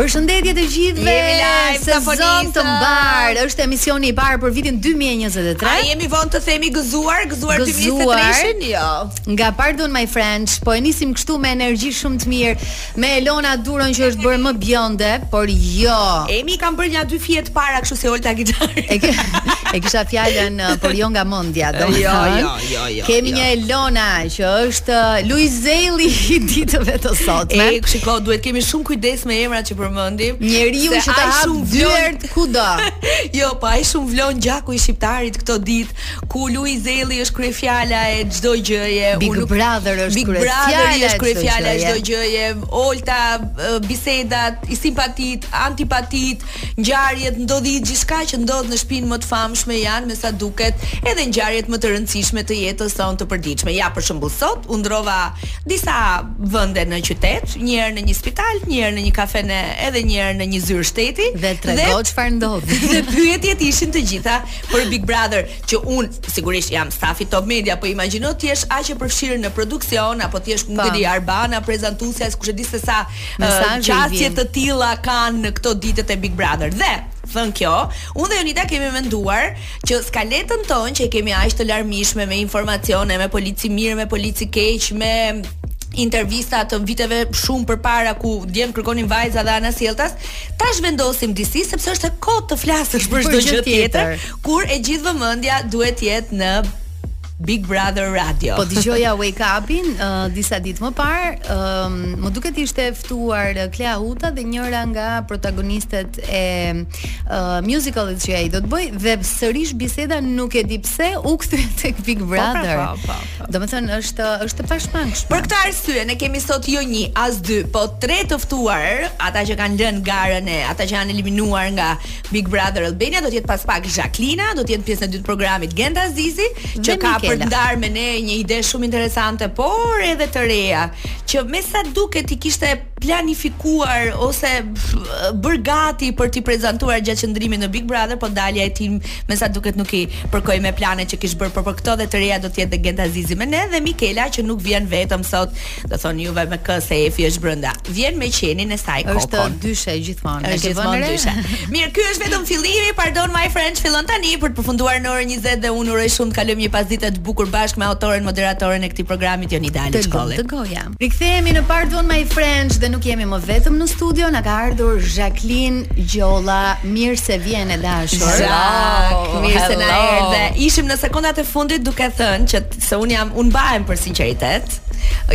Përshëndetje të gjithëve. Jemi live sapo nisëm. Të mbarë, është emisioni i parë për vitin 2023. A jemi vonë të themi gëzuar, gëzuar 2023-shin? Jo. Nga Pardon My Friends, po e nisim kështu me energji shumë të mirë, me Elona Duron që është bërë më bjonde, por jo. E, mi kam bërë nja dy fije të para kështu si Olta Gixhari. E kisha fjalën, por jo nga mendja, domethënë. Jo, jo, jo. jo. Kemi një Elona që është uh, Luiz Ejlli i ditëve të sotme. E shiko, duhet kemi shumë kujdes me emrat që përmendim. Njeriu që të hap dyert kudo. jo, po aq shumë vlon gjaku i shqiptarit këto ditë, ku Luiz Ejlli është kryefjala e çdo gjëje. Big nuk... Brother është Big Brother është kryefjala e çdo gjëje. Olta, bisedat, i simpatit, antipatit, Ngjarjet, ndodhitë, gjithçka që ndodh në shpinë më të famshme janë, me sa duket, edhe ngjarjet më të rëndësishme të jetës sonë të përditshme. Ja, për shembull, sot u ndodha në disa vende në qytet, një herë në një spital, një herë në një kafene, edhe një herë në një zyrë shteti dhe trego çfarë ndodhi. Dhe pyetjet ishin të gjitha për Big Brother, që unë sigurisht jam stafi Top Media, po imagjino të jesh aq e përfshirë në produksion apo të jesh nuk e di po. Arbana, prezantuesja, kush e di se sa Mesazhi qasje të tilla kanë në këto ditët e Big Brother. Dhe thënë kjo, unë dhe Jonida kemi menduar që skaletën tonë që e kemi aq të larmishme me informacione, me polici mirë, me polici keq, me intervista të viteve shumë përpara ku djem kërkonin vajza dhe anasjelltas, ta zhvendosim disi sepse është e kot të flasësh për çdo gjë tjetër, kur e gjithë vëmendja duhet të jetë në Big Brother Radio. Po dëgjoja Wake Up-in uh, disa ditë më parë, um, më duket ishte ftuar Klea Huta dhe njëra nga protagonistet e uh, musicalit që ai do të bëjë dhe sërish biseda nuk e di pse u kthye tek Big po, pra, Brother. Po, po, po, po. Domethënë është është e pashmangshme. Për këtë arsye ne kemi sot jo një, as dy, po tre të ftuar, ata që kanë lënë garën, ata që janë eliminuar nga Big Brother Albania do të jetë pas pak Zhaklina, do të jetë pjesë e dytë programit Gent Hazizi, që ka për të ndarë me ne një ide shumë interesante, por edhe të reja, që me sa duket i kishte planifikuar ose bërë gati për t'i prezantuar gjatë qëndrimit në Big Brother, po dalja e tij me sa duket nuk i përkoi me planet që kish bërë por për këto dhe të reja do të jetë Gent Hazizi me ne dhe Mikela që nuk vjen vetëm sot Do thoni juve me kë se Efi është brenda. Vjen me qenin e saj Kokon. Është dyshe gjithmonë. Është gjithmonë dyshe. Mirë, ky është vetëm fillimi. Pardon my friend, fillon tani për të përfunduar në orën 20 dhe unë uroj shumë të kalojmë një pasdite të bukur bashkë me autoren, moderatoren e këtij programi Jonida Alickolli. Të goja. Rikthehemi në Pardon my friend dhe nuk jemi më vetëm në studio, na ka ardhur Zhaklina Gjolla. Mirë se vjen e dashur. Mirë se na erdhe. Ishim në sekondat e fundit duke thënë që Se un jam, un mbahem për sinqeritet.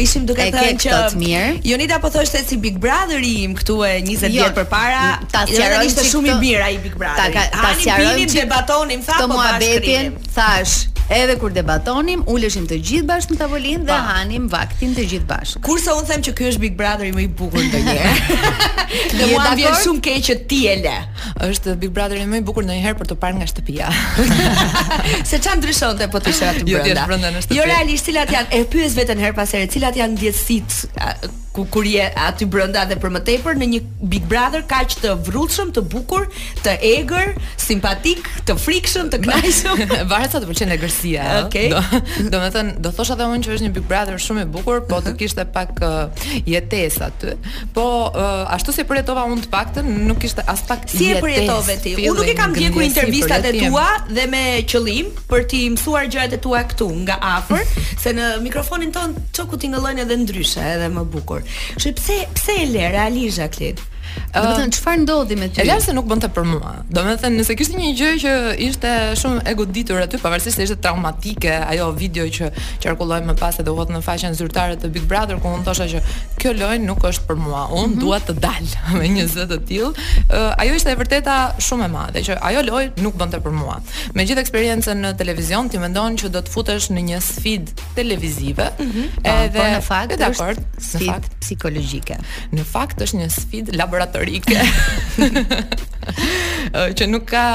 Ishim duke e thënë që këtë, mirë. Jonida po thoshte se Big Brotheri im këtu e 20 jo, vjet përpara. Ta sqaroj ishte shumë i mirë ai Big Brother. Ta ta sqaroj që debatonim ose po bashkërrinim. Thash, edhe kur debatonim, uleshim të gjithë bashkë në tavolinë dhe hanim vaktin të gjithë bashkë. Kurse un them që ky është Big Brotheri më i bukur ndonjëherë. Dhe mua më vjen shumë keq që ti e le. Është Big Brotheri më i bukur ndonjëherë për të parë nga shtëpia. Se ça ndryshonte po t'ishe aty jo, brenda. Jo, brenda në shtëpi. Jo realisht cilat janë, e pyes veten herë pas here, cilat janë ndjesitë ku kur je aty brenda dhe për më tepër në një Big Brother kaq të vrrullshëm, të bukur, të egër, simpatik, të frikshëm, të kënaqshëm. Varet sa të pëlqen egërsia. Okej. Okay. Domethënë, do thosha edhe unë që është një Big Brother shumë i bukur, po të kishte pak uh, jetesë aty. Po, uh, ashtu si e përjetova unë të paktën, nuk ishte aspak jetë. Si e përjetove ti? Unë nuk i kam ndjekur intervistat e tua dhe me qëllim për t'i mësuar gjërat e tua këtu nga afër, se në mikrofonin tonë çoku tingëllojnë edhe ndryshe, edhe më bukur. Kështu pse pse e le realisht Zhaklin? Domethënë çfarë ndodhi me ty? Elsa nuk bënte për mua. Domethënë, nëse kishte një gjë që ishte shumë e goditur aty, pavarësisht se ishte traumatike, ajo video që qarkulloi më pas edhe u hodh në faqen zyrtare të Big Brother, ku unë thosha që kjo lojë nuk është për mua, unë mm -hmm. dua të dal me një zë të tillë, uh, ajo ishte e vërteta shumë e madhe, që ajo lojë nuk bënte për mua. Me gjithë eksperiencën në televizion, ti mendon që do të futesh në një sfidë televizive, mm -hmm. edhe... Po, në fakt, është... Një sfidë psikologjike. Në fakt është një sfidë laboratorike. që nuk ka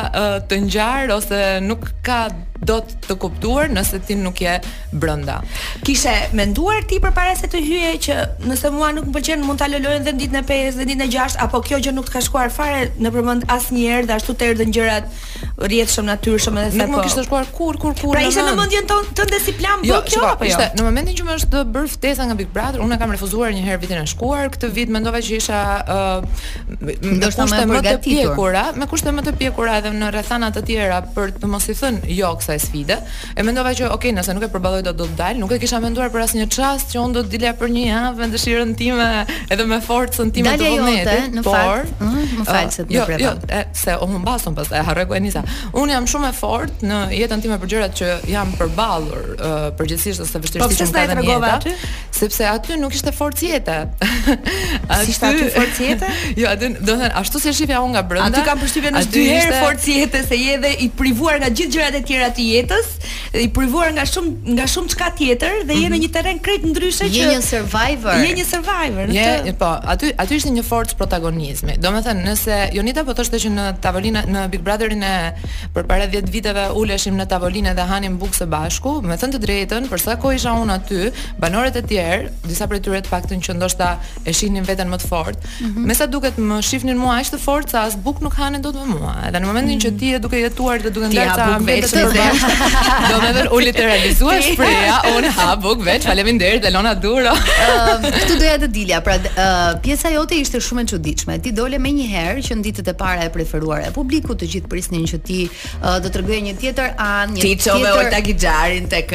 të ngjarë ose nuk ka dot të kuptuar nëse ti nuk je brenda. Kishe menduar ti përpara se të hyje që nëse mua nuk më pëlqen mund ta lë lojën dhe ditën e 5 dhe ditën e 6 apo kjo gjë nuk të ka shkuar fare nëpër mend asnjëherë dhe ashtu të erdhën gjërat rrjedhshëm natyrshëm edhe sa po. Nuk më kishte shkuar kurrë kurrë kurrë. Pra s'ishte në mendjen tonë tënde si plan jo, kjo apo jo? Ishte në momentin që më është bërë ftesa nga Big Brother, unë kam refuzuar një herë vitin e shkuar, këtë vit mendova që isha ë me kushte më të pjekura, me kushte më të pjekura edhe në rrethana të tjera për të mos i thënë jo kësaj sfide, E mendova që ok, nëse nuk e përballoj do do të dal, nuk e kisha menduar për asnjë çast që unë do të dilja për një javë me dëshirën time edhe me forcën time të vullnetit. Në por, fakt, ëh, mm, më fal se të ndërpreva jo, jo, e, se më humbasin pastaj, harroj ku e nisa. Unë jam shumë e fortë në jetën time për gjërat që jam përballur, uh, përgjithësisht ose vështirësi po, që më ka dhënë jeta. sepse aty nuk ishte forcë jete. A si ishte aty forcë jete? jo, aty domethënë ashtu si e shihja unë nga brenda. Aty kam përshtypjen është dy herë ishte... forcë jete se je edhe i privuar nga gjithë gjërat e tjera të jetës, i privuar nga shumë nga shumë çka tjetër dhe je në mhm. një terren krejt ndryshe që je një survivor. Je një survivor. Je, të... po, aty aty ishte një forcë protagonizmi. Domethënë, nëse Jonida po thoshte që në tavolinë në Big Brotherin e Përpara dhjetë viteve uleshim në tavolinë dhe hanim bukë së bashku. Me thënë të drejtën, për sa kohë isha unë aty, banorët e tjerë, disa prej tyre të paktën që ndoshta e shihnin veten më të fortë, mm -hmm. me sa duket më shifnin mua aq të fortë sa as bukë nuk hanin dot me mua. Edhe në momentin mm -hmm. që mhm. ti je duke jetuar dhe duke ndarë sa ambiente të përbashkë, do të thonë u literalizua shprehja, unë ha bukë veç, faleminderit Elona Duro. Ëm, uh, këtu doja të dilja, pra uh, pjesa jote ishte shumë e çuditshme. Ti dole menjëherë që në ditët e para e preferuara e publikut të gjithë prisnin që ti uh, do të tregoje një tjetër anë, një tjetër. Ti çove tjetër... Olta Gixharin tek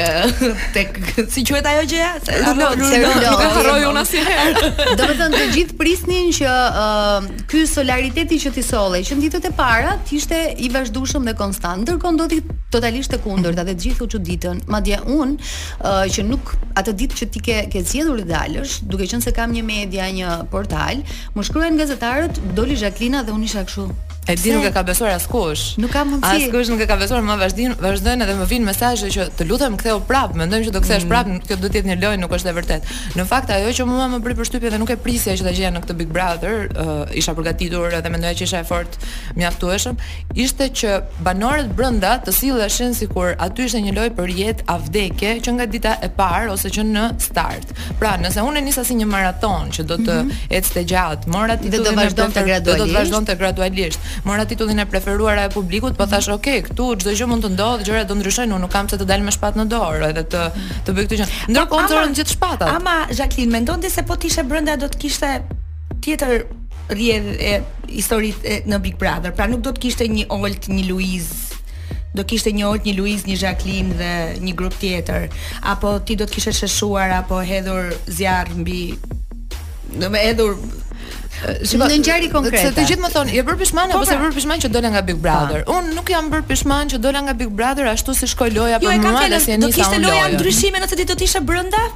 tek si quhet ajo gjëja? Rulon, rulon, nuk e harroj unë asnjëherë. Domethënë të gjithë prisnin që uh, ky solariteti që ti solle që ditët e para të ishte i vazhdueshëm dhe konstant. Ndërkohë ndodhi totalisht e kundërta dhe të gjithë u çuditën. Madje unë uh, që nuk atë ditë që ti ke ke zgjedhur të dalësh, duke qenë se kam një media, një portal, më shkruajnë gazetarët, doli Zhaklina dhe unë isha kështu. E di nuk e ka besuar askush. Nuk ka mundësi. Askush nuk e ka besuar, më vazhdin, vazhdojnë edhe më vijnë mesazhe që të lutem kthehu prapë, mendojmë që do kthehesh mm. prapë, kjo do të jetë një lojë, nuk është e vërtetë. Në fakt ajo që mua më bëri përshtypje dhe nuk e prisja që ta gjeja në këtë Big Brother, uh, isha përgatitur edhe mendoja që isha e fortë mjaftueshëm, ishte që banorët brenda të silleshin sikur aty ishte një lojë për jetë a vdekje që nga dita e parë ose që në start. Pra, nëse unë e nisa si një maratonë që do të mm -hmm. ecte gjatë, mora titullin do të vazhdonte gradualisht. Do të vazhdonte gradualisht. Mora titullin e preferuara e publikut, po thashë, "Ok, këtu çdo gjë mund të ndodhë, gjërat do ndryshojnë, unë nuk kam pse të dal me shpatë në dorë edhe të të bëj këtë gjë." Po, Ndërkohë, nxorën gjithë shpatat. Ama Zhaklin, mendon ti se po të ishe brenda do të kishte tjetër rrjedhë e historisë në Big Brother. Pra nuk do të kishte një Oltë, një Luiz, do kishte një Oltë, një Luiz, një Zhaklin dhe një grup tjetër, apo ti do të kishe sheshuar apo hedhur zjarr mbi do me hedhur Shiko, në ngjarje konkrete. Të gjithë më thonë, "Je bërë pishman apo po, s'je pra. bërë pishman që dola nga Big Brother?" Po. Unë nuk jam bërë pishman që dola nga Big Brother ashtu si shkoi loja jo, për mua, siç e nisa unë. Do kishte loja ndryshime nëse ti do të ishe brenda?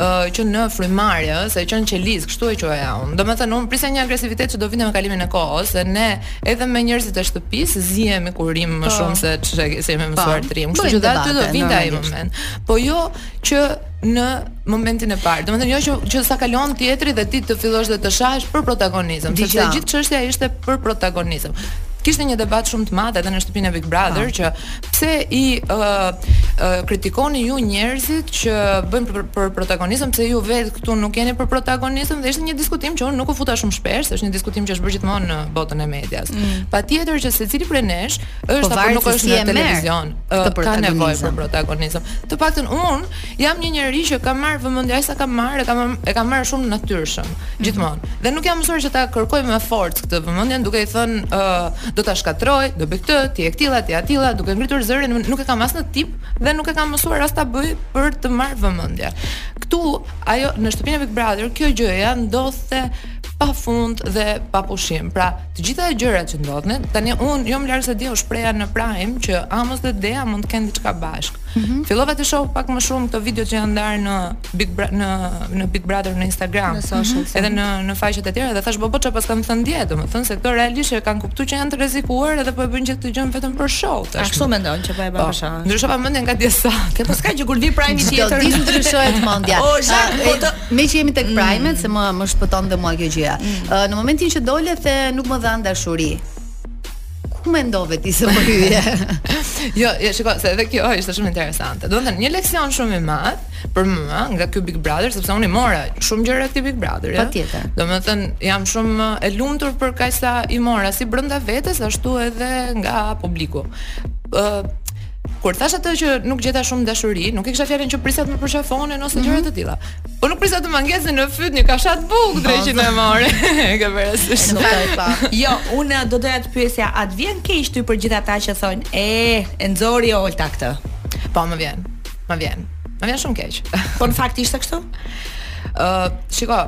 ë që në frymëmarrje ë ose që në qelizë kështu e quaj unë domethënë unë prisja një agresivitet që do vinte me kalimin e kohës se ne edhe me njerëzit e shtëpisë zihemi kur rrim më po. shumë seç se jemi po. mësuar të rrim kështu që dhe aty do vinte ai moment po jo që në momentin e parë. Domethënë jo që që sa kalon tjetri dhe ti të fillosh dhe të shahesh për protagonizëm, sepse gjithë çështja ishte për protagonizëm. Kishte një debat shumë të madh edhe në shtëpinë e Big Brother pa. Po. që Pse i ë uh, kritikoni ju njerëzit që bëjnë për, për protagonizëm, pse ju vetë këtu nuk jeni për protagonizëm dhe ishte një diskutim që unë nuk u futa shumë shpesh, se është një diskutim që është bërë gjithmonë në botën e medias. Mm. Patjetër që secili prej nesh është po apo nuk është në televizion, uh, ka nevojë për protagonizëm. Të paktën unë Jam një njeri që kam marr vëmendje aq sa kam marr, e kam e kam marr shumë natyrshëm, mhm. gjithmonë. Dhe nuk jam mësuar që ta kërkoj me forcë këtë vëmendjen, duke i thënë, ë, uh, do ta shkatroj, do bëj këtë, ti e këtilla, ti e atilla, duke ngritur zërin, nuk e kam as në tip dhe nuk e kam mësuar as ta bëj për të marr vëmendje. Ktu, ajo në shtëpinë e Big Brother, kjo gjëja ndodhte pa fund dhe pa pushim. Pra, Të gjitha ato gjëra që ndodhnin, tani unë jo më larg se dje u shpreha në Prime që Amos dhe Dea mund të kenë diçka bashk. Mm -hmm. Fillova të shoh pak më shumë këto video që janë ndarë në Big Bra në në Big Brother në Instagram, në social, mm -hmm. edhe në në faqet e tjera dhe thash bobo çfarë paskam thënë dje, domethënë se këto realisht e kanë kuptuar që janë të rrezikuar edhe po e bëjnë gjithë këtë gjën vetëm për show tash. Ashtu mendon që po e bëjnë po, për show. Ndryshova mendjen nga dje sot. Ke paska që kur vjen Prime tjetër, do të ndryshohet mendja. O, po Meqë jemi tek prajmet, se mos më shpëton dhe mua kjo gjëja. Ë, Në momentin që dole the nuk më dhanë dashuri. Ku mendove ti se po hyje? Jo, jo, shiko, se edhe kjo ishte shumë interesante. Domethënë, një leksion shumë i madh për mua nga ky Big Brother, sepse unë i mora shumë gjëra te ky Big Brother. ja. Patjetër. Domethënë, jam shumë e lumtur për kaq sa i mora si brenda vetes ashtu edhe nga publiku. Ë Kur thash atë që nuk gjeta shumë dashuri, nuk e kisha fjalën që prisa të më përqafonin ose gjëra të tilla. Po nuk prisa të më ngecte në fyt një kafshatë bukë dreqi e mori. E ke parasysh? Nuk e pa. Jo, unë do doja të pyesja, a të vjen keq ty për gjithë ata që thonë, "E, e nxori Olta këtë." Po më vjen. Më vjen. Më vjen shumë keq. Po në fakt ishte kështu? Ë, shiko,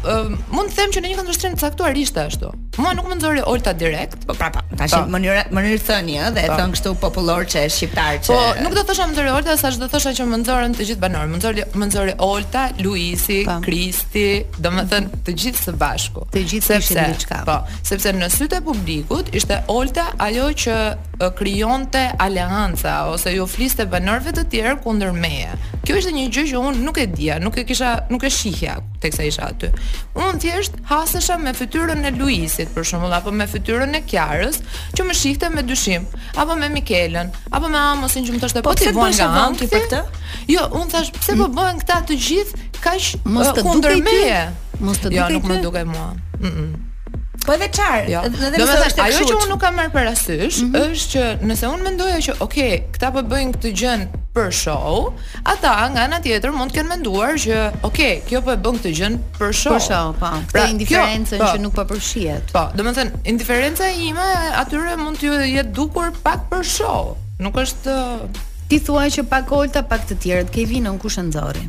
ë, mund të them që në një këndvështrim të caktuar ishte ashtu. Mua nuk më nxori Olta direkt, po prapa, tash po. në mënyrë mënyrë thënie ëh dhe e po. thon kështu popullor që është shqiptar që. Po, nuk do të thosha më nxori Olta, sa do të thosha që më nxorën të gjithë banorët. Më nxori më nxori Olta, Luisi, po. Kristi, domethën të gjithë së bashku. Të gjithë sepse, ishin diçka. Po, sepse në sytë e publikut ishte Olta ajo që krijonte aleanca ose iu fliste banorëve të tjerë kundër meje. Kjo ishte një gjë që unë nuk e dija, nuk e kisha, nuk e shihja teksa isha aty. Unë thjesht hasesha me fytyrën e Luisit, për shembull, apo me fytyrën e Kiarës, që më shihte me dyshim, apo me Mikelën, apo me Amosin që më thoshte po, po ty vjen inati për këtë? Jo, unë thash pse po bëhen këta të gjithë kaq mos të dukej kundër meje. Mos të jo, dukej. Jo, nuk më dukej mua. Mm -mm. Po edhe çar, jo. edhe nëse është kështu. Ajo që unë nuk kam marr parasysh mm -hmm. është që nëse unë mendoja që ok, këta po bëjnë këtë gjën për show, ata nga ana tjetër mund të kenë menduar që ok, kjo po e bën këtë gjën për show. Për show, po. Pra, pra indiferencën po. që nuk po përfshihet. Po, domethënë indiferenca ime atyre mund t'u jetë dukur pak për show. Nuk është ti thua që pak Olta pak të tjerët, ke vinën kush e nxorri?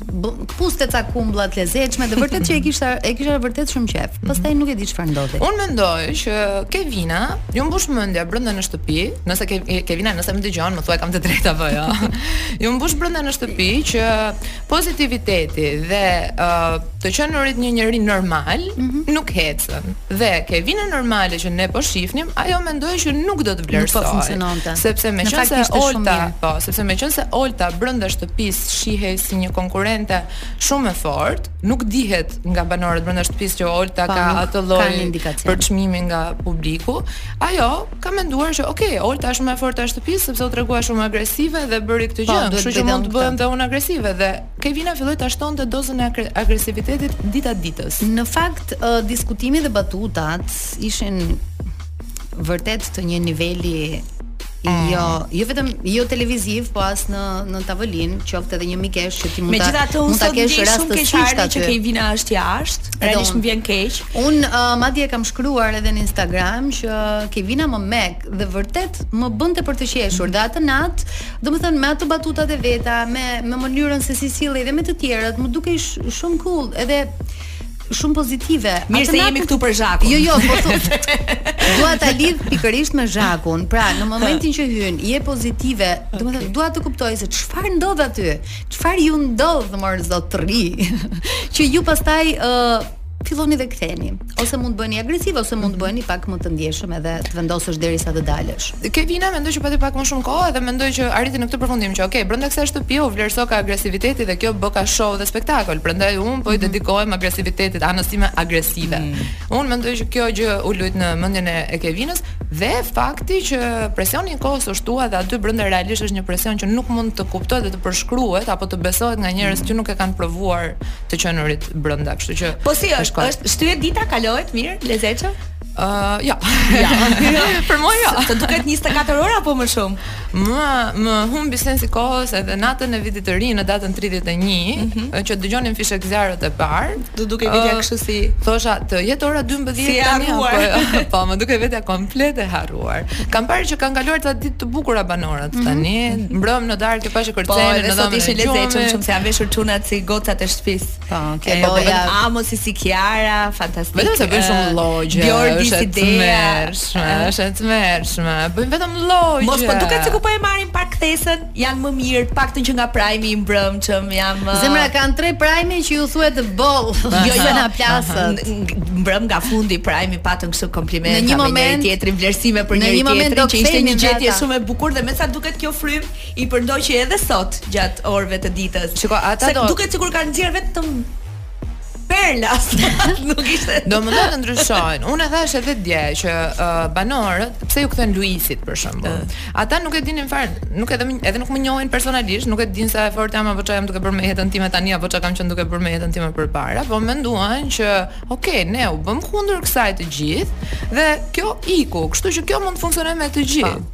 Këpucët e ca kumbulla të lezetshme dhe vërtet që e kisha e kisha vërtet shumë qejf. Mhm. Pastaj nuk e di çfarë ndodhi. Unë mendoj që Kevinës iu mbush mendja brenda në shtëpi, nëse Ke Kevina nëse më dëgjon, më thuaj kam të drejtë apo jo. iu mbush brenda në shtëpi që pozitiviteti dhe uh, të qenurit një njeri normal mm -hmm. nuk ecën. Dhe Kevina normale që ne po shihnim, ajo mendoi që nuk do të po vlerësohet. Sepse meqenëse Olta, po, sepse meqenëse Olta brenda shtëpisë shihej si një konkurrente shumë e fortë. Nuk dihet nga banorët brenda shtëpisë që Olta pa, ka atë lloj përçmimi nga publiku. Ajo ka menduar që ok, Olta është më e forta e shtëpisë sepse u tregua shumë agresive dhe bëri këtë gjë, kështu që mund të bëhem dhe unë agresive dhe Kevina filloi ta shtonte dozën e agresivitetit dita ditës. Në fakt, uh, diskutimi dhe batutat ishin vërtet të një niveli mm. jo, jo vetëm jo televiziv, po as në në tavolinë, qoftë edhe një mikesh që ti mund ta Megjithatë unë sot ndjej shumë keqardhje që Kevina është jashtë, realisht më vjen keq. Unë uh, madje kam shkruar edhe në Instagram që Kevina më mek dhe vërtet më bënte për të qeshur dhe atë natë, domethënë me ato batutat e veta, me me mënyrën se si sillej dhe me të tjerët, më dukej shumë cool, edhe shumë pozitive. Mirë se jemi këtu për Zhakun. Jo, jo, po. Dua ta lidh pikërisht me Zhakun. Pra, në momentin që hyn, je pozitive. Domethënë, dua të kuptoj se çfarë ndodh aty. Çfarë ju ndodh mor zotri? që ju pastaj ë uh, filloni dhe ktheheni. Ose mund të bëheni agresivë ose mund të mhm. bëheni pak më të ndjeshëm edhe të vendosësh derisa të dalësh. Kevina, mendoj që pati pak më shumë kohë dhe mendoj që arriti në këtë përfundim që, okay, brenda kësaj shtëpie u vlerësoka agresiviteti dhe kjo bëka show dhe spektakël. Prandaj unë po i mhm. dedikohem agresivitetit, anës sime agresive. Mm. Unë mendoj që kjo gjë u luajt në mendjen e, e Kevinës dhe fakti që presioni i kohës u shtua dhe aty brenda realisht është një presion që nuk mund të kuptohet dhe të përshkruhet apo të besohet nga njerëz mm. që nuk e kanë provuar të qenurit brenda, kështu që Po si është? Shtyhet dita kalohet mirë, lezetshëm? Uh, jo. Ja. Për mua jo. Të duket 24 orë apo më shumë? Më më humbi sensi kohës edhe natën e vitit të ri në datën 31, mm -hmm. që dëgjonim fishekzjarrët e parë. M'u duk vetja uh, kështu si thosha të jetë ora 12 si tani apo jo? po m'u duk vetja komplet e harruar. Kam parë që kanë kaluar ca ditë të bukura banorët mhm. tani. Mm -hmm. Mbrëm në darkë pashë kërcenin po, në dhomën. Po, sot ishte lezetshëm, shumë se janë veshur çunat si gocat e shtëpisë. Po, ke po bëj amo si si Kiara, fantastik. Vetëm se bën shumë logje. Bjordi si Dea, është e tmerrshme. Bën vetëm logje. Mos po duket sikur po e marrin pak kthesën, janë më mirë, të paktën që nga Prime i mbrëmshëm janë. Zemra kanë tre Prime që ju thuhet boll. Jo, jo na plasët. Mbrëm nga fundi Prime-it patën kështu komplimente për njëri-tjetrin, vlerësime për njëri-tjetrin që ishte një gjetje shumë e bukur dhe me sa duket kjo frymë i përndoqi edhe sot gjatë orëve të ditës. Shiko, ata do duket sikur kanë nxjerr vetëm perla. Nuk ishte. Domethënë ndryshojnë. Unë e thash edhe dje që uh, banorët pse iu kthyen Luisit për shembull. Uh. Ata nuk e dinin fare, nuk edhe edhe nuk më njohin personalisht, nuk e dinë sa e fort jam apo çfarë jam duke bërë me jetën time tani apo çfarë kam qenë duke bërë me jetën time përpara, po menduan që ok, ne u bëmë kundër kësaj të gjithë dhe kjo iku, kështu që kjo mund të funksionojë me të gjithë.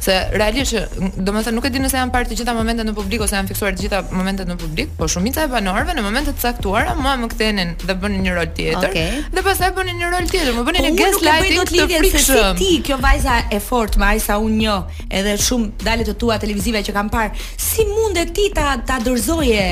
Se realisht që domethënë nuk e di nëse janë parë të gjitha momentet në publik ose janë fiksuar të gjitha momentet në publik, por shumica e banorëve në momente të caktuara mua më kthenin dhe bënin një rol tjetër. Okay. Dhe pastaj bënin një rol tjetër, më bënin po një gaslighting të lidhjen se si ti, kjo vajza e fortë me aq sa unë njoh, edhe shumë dalje të tua televizive që kam parë, si munde ti ta ta dorëzoje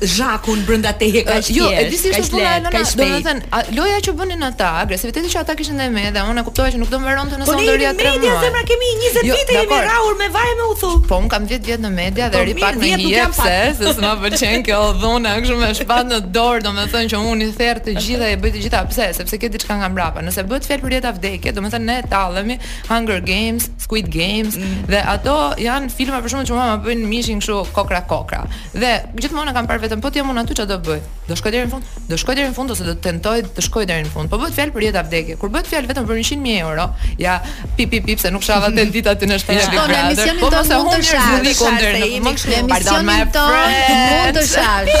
Zhakun brenda teje kaq thjesht. Jo, e di si është puna e nëna, domethënë, loja që bënin ata, agresiviteti që ata kishin ndaj meje dhe unë e kuptova që nuk do mbaronte në sonë deri atë. Po ne zemra kemi 20 jo, vite jemi rrahur me vaj me uthull. Po un kam 10 vjet në media dhe po, rri pak në një pse, se s'ma pëlqen kjo dhuna kështu me shpatë në dorë, domethënë që un i therr të gjitha e bëj të gjitha pse, sepse ke diçka nga mbrapa. Nëse bëhet fjalë për jetë a vdekje, domethënë ne tallemi Hunger Games, Squid Games mm. dhe ato janë filma për shkakun që ma bëjnë mishin kështu kokrra kokrra. Dhe gjithmonë e kam parë veten po të jem unë aty çfarë do bëj. Do shkoj deri në fund, do shkoj deri në fund ose do të tentoj të shkoj deri në fund. Po bëhet fjalë për jetë a vdekje. Kur bëhet fjalë vetëm për 100.000 euro, ja pip pip pip se nuk shava tetë ditë aty në shtëpi Shko në emisionin po tonë mund të shash. Në emisionin tonë mund të shash.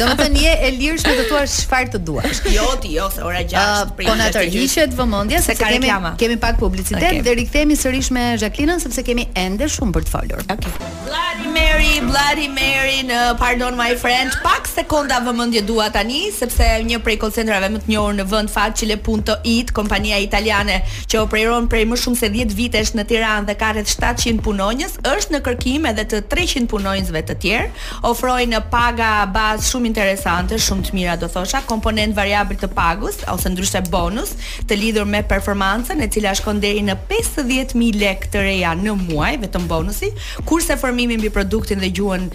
Domethënë je e lirshme të thua çfarë të duash. Jo ti, jo se ora 6 pritet. Po na tërhiqet vëmendja se kemi kemi pak publicitet dhe rikthehemi sërish me Zhaklinën sepse kemi ende shumë për të folur. Okej. Bloody Mary, Bloody Mary në Pardon My Friend. Pak sekonda vëmendje dua tani, sepse një prej kollcenterave më të njohur në vend Facile punto it, kompania italiane që operon prej më shumë se 10 vitesh në Tiranë dhe ka rreth 700 punonjës, është në kërkim edhe të 300 punonjësve të tjerë. Ofrojnë paga bazë shumë interesante, shumë të mira do thosha, komponent variabël të pagës ose ndryshe bonus, të lidhur me performancën, e cila shkon deri në pesëdhjetë mijë lekë të reja në muaj, vetëm bonusi, kurse formimi mbi produktin dhe gjuhën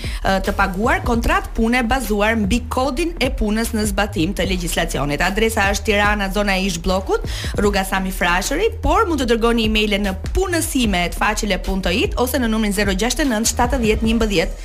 të paguar, kontratë pune bazuar mbi kodin e punës në zbatim të legjislacionit. Adresa është Tirana, zona e ish bllokut, rruga Sami Frashëri, por mund të dërgoni email në punësime@facile.it ose në numrin 069 70 11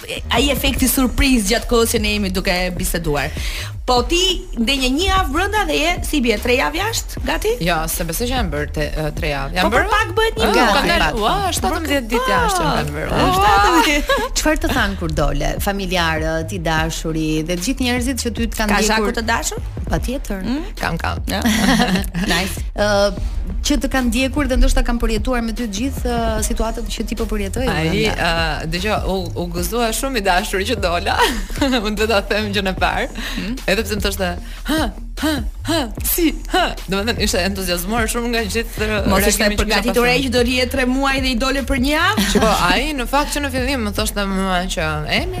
ai efekti surprizë gjatë kohës që ne jemi duke biseduar. Po ti ndenje një javë brenda dhe i bie tre javë jashtë, gati? Jo, s'e besoj që janë bërë te, tre javë. Janë po bërë. Po pak bëhet një ah, gati. Ka dalë, ua, 17 ditë jashtë që kanë bërë. Ah. Çfarë të thanë kur dole? Familjarët, i dashuri dhe gjithë njerëzit që ty të kanë ndjekur. Ka Zhaku të dashur? Patjetër. Mm? Kam kam. nice. Ë uh, që të kanë ndjekur dhe ndoshta kanë përjetuar me ty të gjithë uh, situatën që ti po përjetoj. Ai, ë, uh, dëgjoj, u, u gëzua shumë i dashur që dola. Unë do ta them gjën e parë. Hmm? Edhe pse më thoshte, "Ha, ha, ha, si, ha." Domethënë ishte entuziazmuar shumë nga gjithë të rrugës. Mos ishte përgatitur ai që do rrije 3 muaj dhe i dole për një javë. Po, ai në fakt që në fillim më thoshte më që, "Emi,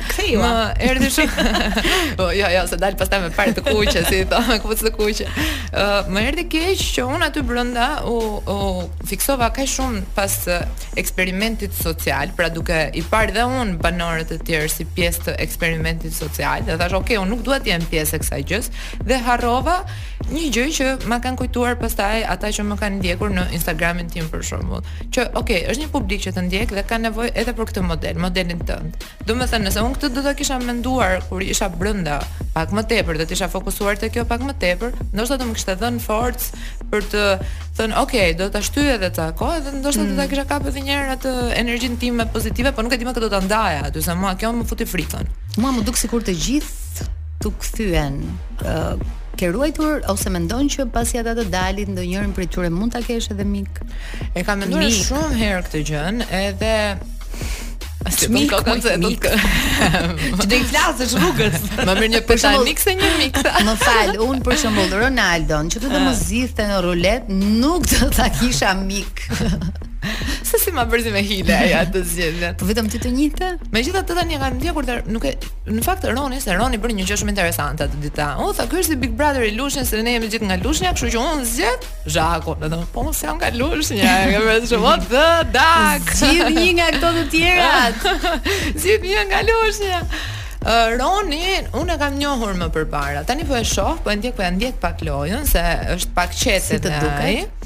Kthej ju. Erdhi shumë. Po, jo, jo, se dal pastaj me barrë të kuqe, si i thonë, me kuqe të kuqe. Ë, më erdhi keq që unë aty brenda u u fiksova kaq shumë pas eksperimentit social, pra duke i parë dhe unë banorët e tjerë si pjesë të eksperimentit social, dhe thash, "Ok, unë nuk dua të jem pjesë e kësaj gjës" dhe harrova një gjë që ma kanë kujtuar pastaj ata që më kanë ndjekur në Instagramin tim për shembull. që ok, është një publik që të ndjek dhe ka nevojë edhe për këtë model, modelin tënd. Domethënë, nëse unë këtë do ta kisha menduar kur isha brenda pak më tepër, do të isha fokusuar te kjo pak më tepër, ndoshta do më kishte dhënë forcë për të thënë ok, do ta shtyj edhe ca, edhe ndoshta mm. do ta mm. kisha kapë edhe një herë atë energjinë time pozitive, por nuk e di me kë do ta ndaja aty, se mua kjo më futi frikën. Mua më dukej sikur të gjithë t'u kthyen. Ë ke ruajtur ose mendon që pasi ata të dalin ndonjërin prej tyre mund ta kesh edhe mik? E kam menduar shumë herë këtë gjën, edhe Të mik, të kanë të mik. Ti do i flasësh rrugës. Më mirë një pesë miq se një mik. Më falë, unë për shembull Ronaldo, në që të të më ah. zinte në rulet, nuk do ta kisha mik. Se si ma bërzi me hile aja të zhjithë. Po vetëm ti të njithë? Megjithatë tani kam ndjekur, nuk e Në fakt Roni se Roni bëri një gjë shumë interesante atë ditë. U tha ky është si Big Brother i Lushnjës se ne jemi gjithë nga Lushnja, kështu që unë zgjedh Zhakun. Domethënë, po unë jam nga Lushnja, e vërtet është vot të dak. Zgjidh një nga këto të tjerat. zgjidh një nga Lushnja. Uh, Roni, unë e kam njohur më përpara. Tani po e shoh, po e ndjek, po e ndjek pak lojën se është pak i qetë si të duket.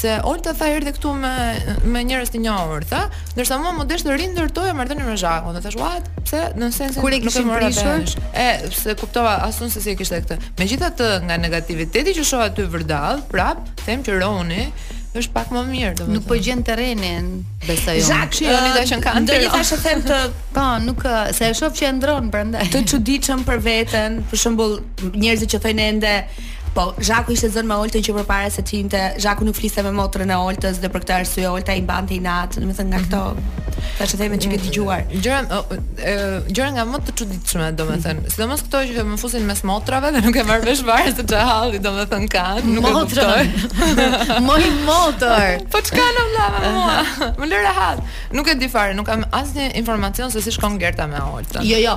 Se Olta tha erdhi këtu me me njerëz të njohur, tha, ndërsa mua m'u desh të rindërtoja marrëdhënien me Zhakun. Dhe thash, "What?" Pse? Në sensin kur e kishim prishur, e s'e kuptova as unë se si e kishte këtë. Megjithatë, nga negativiteti që shoh aty vërdall, prap them që Roni është pak më mirë domethënë. Nuk po gjen terrenin, besoj unë. Zhak, Roni tash kanë. Do i thashethemet, po, nuk se e shoh që e ndron prandaj. Të çuditshëm për veten, për shembull, njerëzit që thonë ende Po, Zhaku ishte zënë me Oltën që përpara se të hynte. Zhaku nuk fliste me motrën e Oltës dhe për këtë arsye Olta i mbante inat, domethënë nga këto thashetheme që ke mm. dëgjuar. Gjëra gjëra nga më të çuditshme, domethënë, mm. sidomos këto që më fusin mes motrave dhe nuk e marr vesh fare se çfarë halli domethënë ka, nuk e kuptoj. Moj motër. Po ç'kanë vëlla me mua? Më lë rehat. Nuk e di fare, nuk kam asnjë informacion se si shkon Gerta me Oltën. Jo, jo,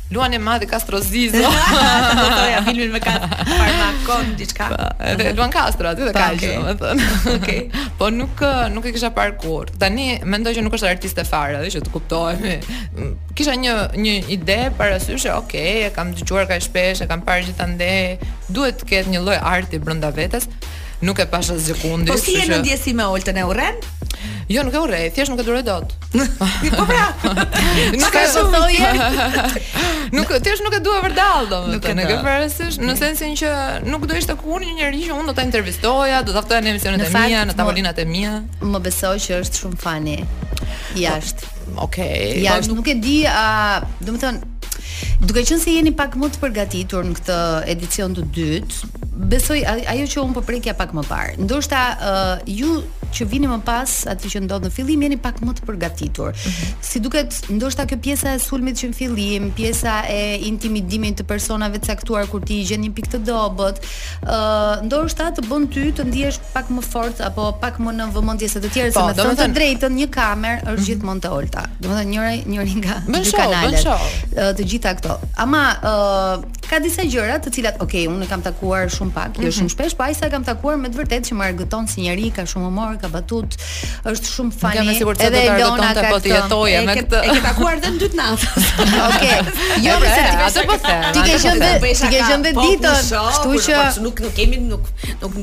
Luana dhe Kastro Zizo. Ata do të ja filmin me kat farmakon diçka. Po, edhe Luan Kastro aty dhe po, kaq, domethënë. Okej. Po nuk nuk e kisha parë kurrë. Tani mendoj që nuk është artiste fare, ajo që të kuptohemi. Mm, kisha një një ide parasysh, ok, e kam dëgjuar kaq shpesh, e kam parë gjithandej, duhet të ketë një lloj arti brenda vetes. Nuk e pashë asgjëkundi. Po si ndjesi me Oltën e urren? Jo, nuk e urrej, thjesht nuk e duroj dot. Po pra. Nuk ka shumë. Nuk, thjesht nuk e dua vërdall domethënë. Nuk e parasysh në sensin që nuk do ishte kurrë një njeri që unë do ta intervistoja, do ta ftoja në emisionet e mia, në tavolinat e mia. Më beso që është shumë funny. Jashtë. Okej. Jashtë po, nuk e di, a, domethënë Duke qenë se jeni pak më të përgatitur në këtë edicion të dytë, besoj ajo që unë po prekja pak më parë. Ndoshta uh, ju që vini më pas atë që ndodh në fillim jeni pak më të përgatitur. Mm -hmm. Si duket, ndoshta kjo pjesa e sulmit që në fillim, pjesa e intimidimit të personave të caktuar kur ti gjen një pikë të dobët, ë uh, ndoshta të bën ty të ndihesh pak më i fortë apo pak më në vëmendje se të tjerët, po, se me thënë të drejtën një kamerë është mm -hmm. gjithmonë te Olta. Domethënë njëra njëri nga dy kanalet. Të gjitha këto. Ama ë uh, Ka disa gjëra të cilat, ok, unë e kam takuar shumë pak, jo mhm. shumë shpesh, por aq sa e kam takuar me të vërtetë që më argëton si njeri, ka shumë humor, ka batuta, është shumë funny. Jam i sigurt se do të argëtonte po të jetoje me këtë. E ke takuar dhe në ditë natë. Ok. Jo, pra, se ti ke qenë ti ke qenë dhe po, ditën, kështu që nuk nuk kemi nuk nuk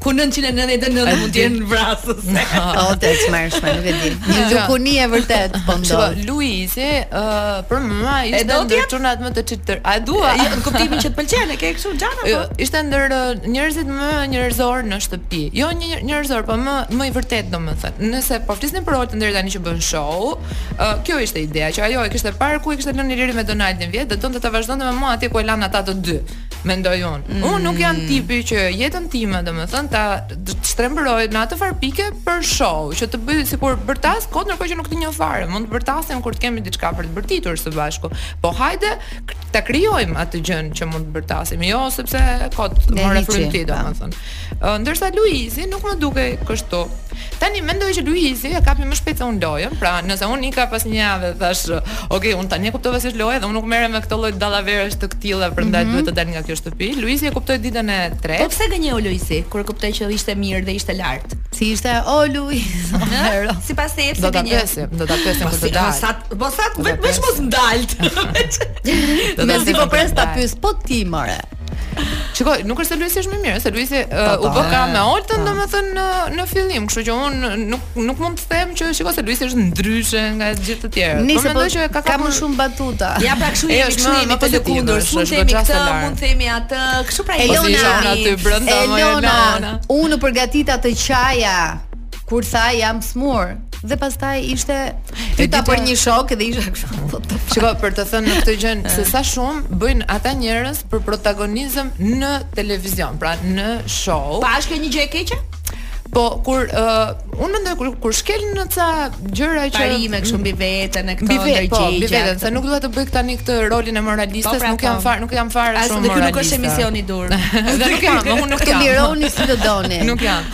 Ku 999 mund të jenë vrasës. O të tmerrshme, nuk e di. Një lukuni e vërtetë po ndodh. Çka Luizi, ë për mua ishte ndër çunat më të çiltër. A dua? Jo, në kuptimin që të pëlqen, e ke kështu xhan apo. Jo, ishte ndër njerëzit më njerëzor në shtëpi. Jo më njerëzor, po më më i vërtetë domethënë. Nëse po flisnim për Oltën deri tani që bën show, ë kjo ishte ideja që ajo e kishte parë ku e kishte lënë Iliri me Donaldin vjet, do donte ta vazhdonte me mua atje ku e lanë ata të dy. mendoj unë. Mm. Unë nuk jam tipi që jetën time, domethënë, ta shtrembëroj në atë farë pike për show, që të bëj sikur bërtas, kot ndërkohë që nuk të njoh fare. Mund të bërtasim kur të kemi diçka për të bërtitur së bashku. Po hajde ta krijojmë atë gjën që mund të bërtasim, jo sepse kot më erdhi frymëzimi domethënë. Ndërsa Luizi nuk më dukej kështu. Tani mendoj që Luizi e kapi më shpejt se unë lojën, pra nëse unë e kapa pas një jave thashë, ok, unë tani e kuptova se është lojë dhe unë nuk merrem me këto lloj dallaverësh të këtilla, prandaj mm -hmm. duhet të dal nga kjo shtëpi. Luizi e kuptoi ditën e tretë. Po pse gënjeu Luizi kur e kuptoi që ishte mirë dhe ishte lart? Si ishte o Luiz? Sipas teje pse gënjeu? Do ta pyesim, do ta pyesim kur të dalë. Po sa, po sa, vetëm mos daltë. Do të si po pres ta pyes po ti more. Shikoj, nuk është se Luisi është më mirë, se Luisi uh, u bë ka me Oltën, domethënë në në fillim, kështu që unë nuk nuk mund të them që shikoj se Luisi është ndryshe nga të gjithë të tjerë. Po Nëse mendoj po që ka ka më shumë batuta. Ja pra kështu jemi kështu jemi të lëkundur, mund të themi këtë, mund të themi atë, kështu pra Elona aty brenda më Elona. Unë përgatita të qaja. kur tha jam smur dhe pastaj ishte pyeta për një shok dhe isha kështu po shiko për të thënë në këtë gjë se sa shumë bëjnë ata njerëz për protagonizëm në televizion pra në show pa është kjo një gjë e keqe Po kur uh, unë mendoj kur kur shkel në ca gjëra që parime kështu mbi veten e këto ndërgjegje. Po, mbi veten, se nuk dua të bëj tani këtë rolin e moralistes, po, pra, nuk jam po. far, nuk jam fare shumë moraliste. As nuk është emisioni i duhur. Dhe nuk jam, unë nuk jam. Të lironi si të doni. Nuk jam.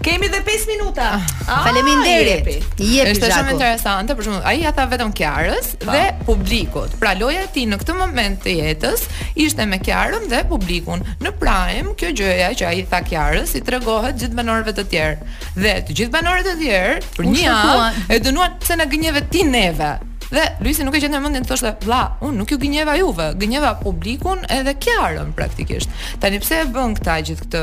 Kemi dhe 5 minuta. Ah, Faleminderit. Jepi. Jepi Është shumë Zhaku. interesante, për shembull, ai ia tha vetëm Kiarës dhe publikut. Pra loja e tij në këtë moment të jetës ishte me Kiarën dhe publikun. Në Prime, kjo gjëja që ai tha Kiarës i tregohet gjithë banorëve të tjerë. Dhe të gjithë banorët e tjerë për U një javë shokuan. e dënuan pse na gënjeve ti neve. Dhe Luisi nuk e gjen dot mendjen thoshte, "Vlla, unë nuk ju gënjeva juve, gënjeva publikun edhe Kiarën praktikisht." Tani pse e bënë këta gjithë këtë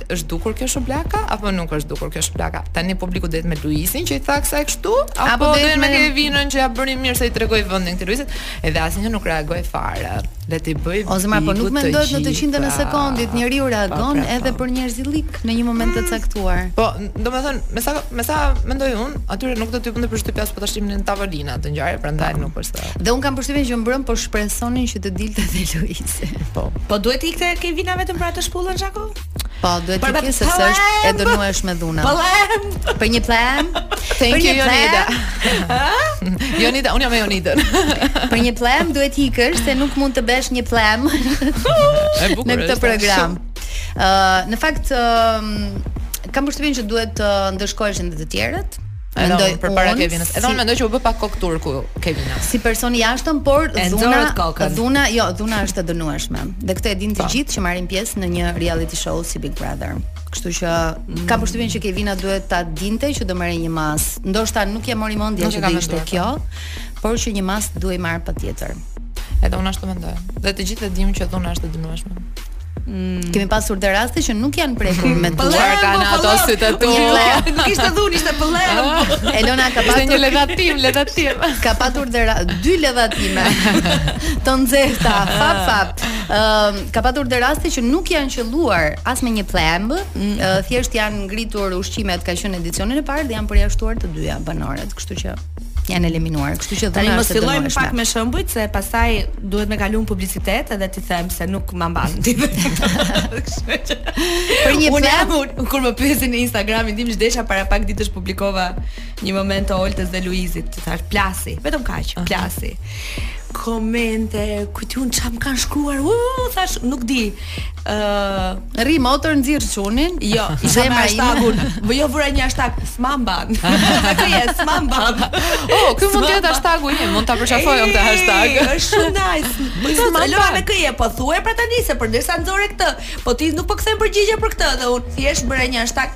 është dukur kjo shuplaka apo nuk është dukur kjo shublaka? Tani publiku do të jetë me Luizin që i tha kësaj kështu apo, apo do të jetë me Kevinën që ia bëri mirë se i tregoi vendin këtij Luizit, edhe asnjë nuk reagoi fare. Le të bëj. O zemra, po nuk mendohet në të qindën e sekondit, njeriu reagon po, pra, edhe po. për njerëzillëk në një moment të caktuar. Po, domethënë, me sa me sa mendoj unë, atyre nuk do t'u bënte përshtypja as po ta shihnin në tavolina të ngjarë, prandaj nuk është. Dhe un kam përshtypjen që mbrëm po shpresonin që të dilte dhe Luizi. Po. Po duhet ikte Kevina vetëm për atë shpullën Zhaku? Po, duhet të ikë se është e dënueshme dhuna. Po, për një pllëmb. Thank you Jonida. Jonida, unë jam me Jonidën. Për një pllëmb duhet të ikësh se nuk mund të bësh një pllëmb në këtë program. Ë, në fakt kam përshtypjen që duhet të ndëshkoheshin edhe të tjerët. Edhe mendoj unë përpara unë, Kevinës. Edhe si- unë mendoj që u bë pak kokë turku Kevina. si person i jashtëm, por E dhuna nxorrët kokën. dhuna jo, dhuna është e dënueshme. Dhe këtë e dinë të Po. gjithë që marrin pjesë në një reality show si Big Brother. Kështu që Mm. kam përshtypjen që Kevina duhet ta dinte që do merrej një masë. Ndoshta nuk ia mori mendja Nuk e që ka do ishte menduar, po. kjo, por që një masë duhej marrë patjetër. Edhe unë ashtu mendoj. Dhe të gjithë e dimë që dhuna është e dënueshme. Mm. Kemi pasur dhe raste që nuk janë prekur me duar Pëllëmb, kanë po, ato si të tu Nuk ishte dhunë, ishte pëllëmb ah. Elona ka patur Ishte një ledhatim, ledhatim Ka patur dhe raste, dy ledhatime Të nxehta, fap, fap uh, Ka patur dhe raste që nuk janë qëlluar As me një pllëmb uh, mm. Thjesht janë ngritur ushqimet Ka qenë edicionin e parë Dhe janë përjashtuar të dyja banoret Kështu që janë eliminuar. Kështu që tani mos fillojmë pak me shembujt se pastaj duhet me kalu në publicitet edhe ti them se nuk ma mban ti. Për një plan jam, kur më pyesin në Instagramin tim ç'desha para pak ditësh publikova një moment të Oltës dhe Luizit, dhe thash plasi, vetëm kaq, plasi. Komente, kujton ça më kanë shkruar? U, thash, nuk di. Uh, rri motër nxirr çunin. Jo, isha me hashtagun. Vë jo vura një hashtag smamban. Kë je smamban? Oh, ky mund të jetë hashtagu im, mund ta përqafoj këtë hashtag. Është shumë nice. Më të thotë Lova me kë je po thuaje pra tani se përderisa nxore këtë, po ti nuk po kthen përgjigje për këtë dhe unë thjesht bëra një hashtag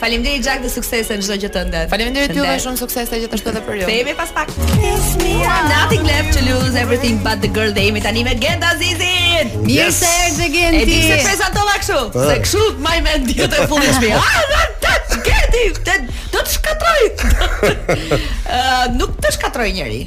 Faleminderit Jack dhe suksese në çdo gjë tënde. Faleminderit ty dhe shumë suksese gjithashtu edhe për ju. Kthehemi pas pak. Nothing left to lose everything but the girl dhe jemi tani me Gent Hazizin. Mirë se erdhe Genti. E di pse e prezantova kështu, ah. se kështu më mend ti të fundi shtëpi. Ah, Genti, do të shkatërroj. Ë, nuk të shkatërroj njeri.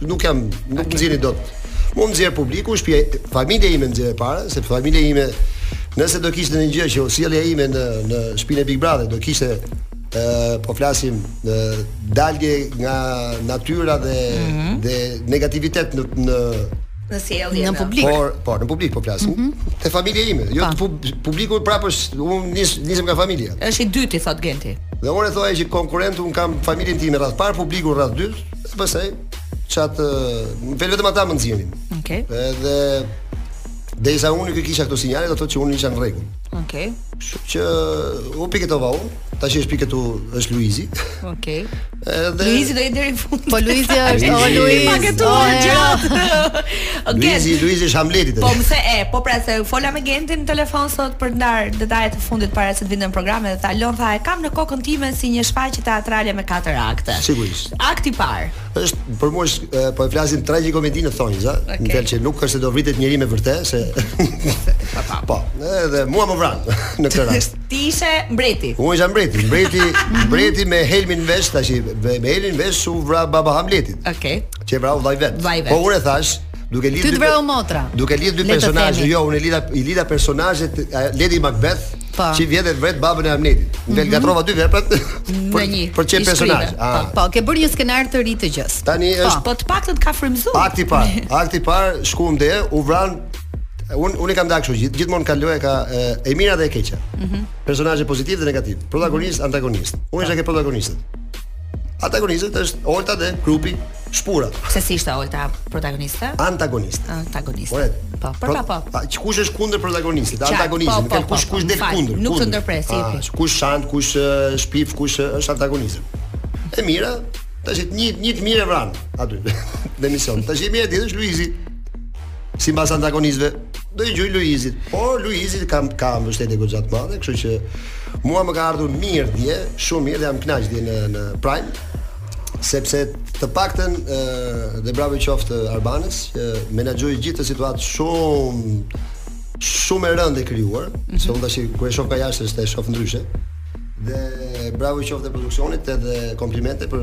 Nuk jam, nuk okay. nxirrni dot. Mu më nxjerr publiku, shtëpia, familja më nxjerr e para, se familja ime nëse do kishte një gjë që sjellja ime në në shtëpinë e Big Brother do kishte ë po flasim dalje nga natyra dhe mm -hmm. dhe negativitet në në në sjellje në publik. Por, po, në publik po flasim. Mm -hmm. Te familja ime, jo po. publiku prapë është unë nis, nisem nga familja. Është i dyti thot Genti. Dhe unë thoja që konkurrentëve un kam familjen time radhë parë, publiku radhë dytë, Dhe pastaj ça vjen vetëm ata më nxjerrin. Okej. Okay. Edhe derisa unë nuk e kisha këto sinjale, do të thotë që unë isha në rregull. Okej. Okay. Që u piketova unë, tash është piketu është Luizi. Okej. Okay. Edhe Luizi do iki deri në fund. Po Luizi është, o Luizi. Pa këtu gjatë. Okej. Luizi, Luizi është Hamleti. Po më the, po pra se fola me Gentin në telefon sot për të ndar detajet e fundit para se të vinte në program edhe tha Lon tha e kam në kokën time si një shfaqje teatrale me katër akte. Sigurisht. Akti i parë. Është për mua është po e flasim tragjikomedi në thonjza, okay. në fjalë që nuk është se do vritet njëri me vërtet se po, edhe mua më vran në këtë rast. Ti ishe mbreti. Unë isha mbreti, mbreti, mbreti me helm në vesh tash, me, me helm në vesh u vra baba i Hamletit. Okej. Okay. Që e vrau vllai i vet. Po unë e thash, duke lidhur dy, dy motra. Duke lidhur dy personazhe, jo, unë lidha i lidha personazhet Lady Macbeth Po. Që vjen e vret babën e Hamletit. Në mm -hmm. ngatërrova dy veprat. Në një. Për çdo personazh. Po, ah. po, ke bërë një skenar të ri të gjës. Tani po. është po të paktën ka frymzuar. Akti i parë, akti i parë shkuam dhe u vran un unë i kam dashur gjith, gjithmonë ka loja ka e, e mira dhe e keqja. Mhm. Mm Personazhe pozitiv dhe negativ, protagonist, antagonist. Unë isha ke protagonistët. Antagonistët është Olta dhe grupi Shpura. Pse si ishte Olta protagoniste? Antagoniste. Antagoniste. Po, po, po, pa po. Pa, kush është kundër protagonistit? Antagonisti, po, po, po, kush kush del kundër? Nuk të ndërpres, i thësh. Kush shan, kush shpif, kush është antagonist? E mira, tash i një një të mirë vran aty. Në emision. Tash i mirë dihet është Luizi. Simbas antagonistëve, do i gjuaj Luizit. Por Luizi ka ka mbështetje goxha të madhe, kështu që mua më ka ardhur mirë dje, shumë mirë dhe jam kënaq dje në në Prime. sepse të paktën ë dhe bravo i qoftë Arbanës që menaxhoi gjithë atë situatë shumë shumë e rëndë e krijuar, mm -hmm. se unë tash kur e shoh nga jashtë është e shoh ndryshe. Dhe bravo i qoftë produksionit edhe komplimente për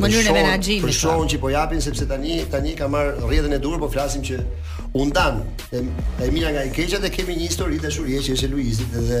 mënyrën e menaxhimit. Për shoun pra, që po japin sepse tani tani ka marrë rrjedhën e duhur, po flasim që u nda e, e mira nga e keqja dhe kemi një histori dashurie që është e Luizit dhe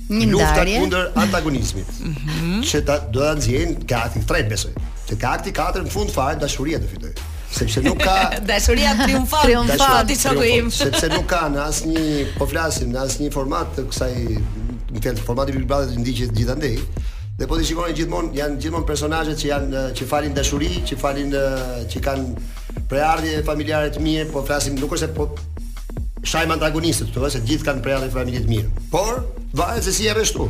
një ndarje lufta kundër antagonizmit. Mhm. Që ta do ta nxjerrin te akti i tretë besoj. Te te akti i katërt në fund fare dashuria do fitojë. Sepse nuk ka dashuria triumfon, triumfon ti çka im. Sepse nuk ka në asnjë po flasim në asnjë format të kësaj në këtë format i Big Brother ndiqet gjithandej. Dhe po t'i shikoni gjithmonë janë gjithmonë personazhe që janë që falin dashuri, që falin që kanë prejardhje familjare të mirë, po flasim nuk është se po Shajmë antagonistët këtu, se gjithë kanë prejardhje familje të mirë. Por varet se si e rrit ti.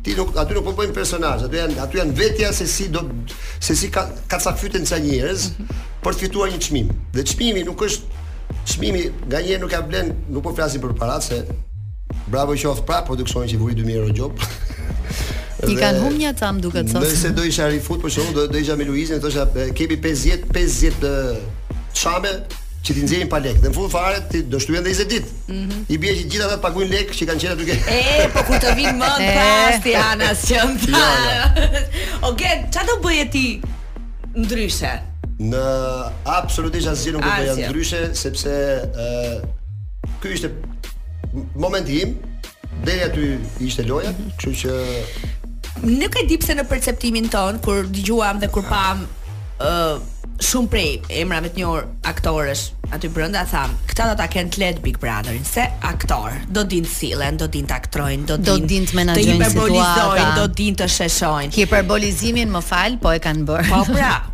Ti nuk aty nuk po bëjmë personazh, aty janë aty janë vetja sesi, sido, sesi ka ka ca fytyrë ca njerëz mm -hmm. për të fituar një çmim. Dhe çmimi nuk është çmimi nga një nuk ia blen, nuk po flasim për para se bravo qoftë pra produksionit që vuri 2000 euro gjobë. I kanë humb gjë tamam duke të thotë. Nëse do isha rifut për shkakun do do isha me Luizin, thosha kemi 50 50 çame që t'i nxjerrin pa lek dhe në fund fare t'u shtohen dhe 20 ditë. Mm -hmm. I bie që gjithë ata të paguajnë lek që kanë qenë aty ke. E, po kur të vin më pas ti ana sjëm. Jo, jo. Okej, okay, çfarë do bëje ti ndryshe? Në absolutisht asgjë nuk do të bëja ndryshe sepse ë uh, ky ishte momenti im, Deri aty ishte loja, kështu që nuk e di pse në perceptimin tonë kur dëgjuam dhe kur pamë ë uh, shumë prej emrave të njohur aktorësh aty brenda thamë, këta do ta kenë të lehtë Big Brotherin se aktorë, do dinë të sillen, do dinë të aktrojnë, do dinë do dinë të menaxhojnë situata, do dinë të sheshojnë. Hiperbolizimin më fal, po e kanë bërë. Po pra,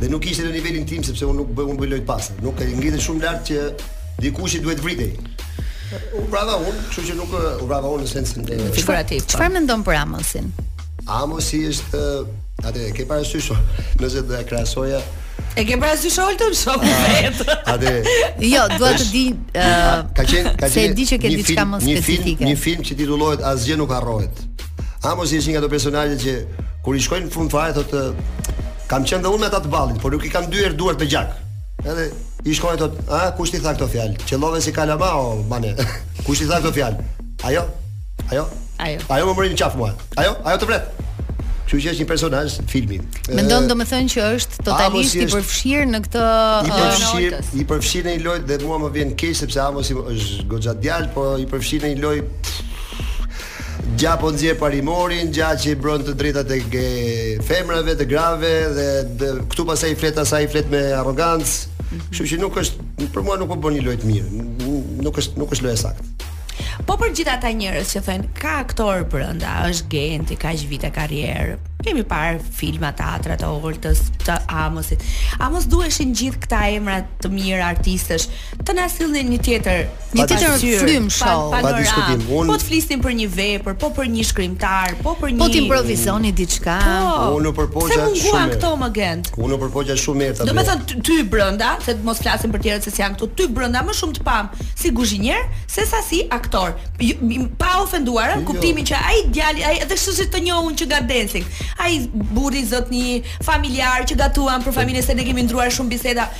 Dhe nuk ishte në nivelin tim sepse unë nuk bëj unë bëj lojë pis. U ngrit shumë lart që dikush duhet vritej. U vrava unë, kështu që nuk u vrava unë në sensin e figurativ. Po. Çfarë mendon për Amosin? Amosi është atë e ke parasysh nëse do ia krahasoja E ke parasysh Oltën shumë ah, vetë. Atë. Jo, dua të di ë ka qenë ka qenë se di që ke diçka më specifike. Një film, një film që titullohet Asgjë nuk harrohet. Amosi është një nga ato personazhe që kur i shkojnë në fund fare thotë kam qenë dhe unë me ata të ballit, por nuk i kam lyer duart me gjak. Edhe i shkojnë thotë, "A kush ti tha këto fjalë? Qellove si kalama o bane. kush ti tha këto fjalë?" Ajo? Ajo? Ajo. Ajo më mori në qafë mua. Ajo? Ajo të vret. Kështu që është një personazh filmi. Mendon domethënë që është totalisht i përfshirë në këtë i përfshirë, i përfshirë në një lojë dhe mua më vjen keq sepse Amos është goxha djalë, po i përfshirë në një lojë Gja po nxjerr parimorin, gja që i mbron të drejtat e femrave, të grave dhe, dhe këtu pasaj i flet asaj i flet me arrogancë. Mm -hmm. Kështu që nuk është për mua nuk po bën një lojë të mirë. Nuk është nuk është lojë e saktë. Po për gjithë ata njerëz që thonë ka aktor brenda, është Genti, kaq vite karrierë. Kemi parë filma, teatra të Oltës, të Amosit. A mos duheshin gjithë këta emra të mirë artistesh, të na sillnin një tjetër Një tjetër frymë show. Pa diskutim. Unë po të flisnim për një vepër, po për një shkrimtar, po për po një Po të improvizonit diçka. Po. Unë u përpoqa shumë. Se munguan këto më Gent. Unë u përpoqa shumë mirë tani. Domethënë ty brenda, se të mos flasim për tjerët se s'janë këtu, ty brenda më shumë të pam si guzhinier se sa si aktor. Pa ofenduar, jo. Në kuptimin që ai djali, ai edhe kështu si të njohun që nga Dancing. Ai burri zotni familjar që gatuan për familjen se ne kemi ndruar shumë biseda.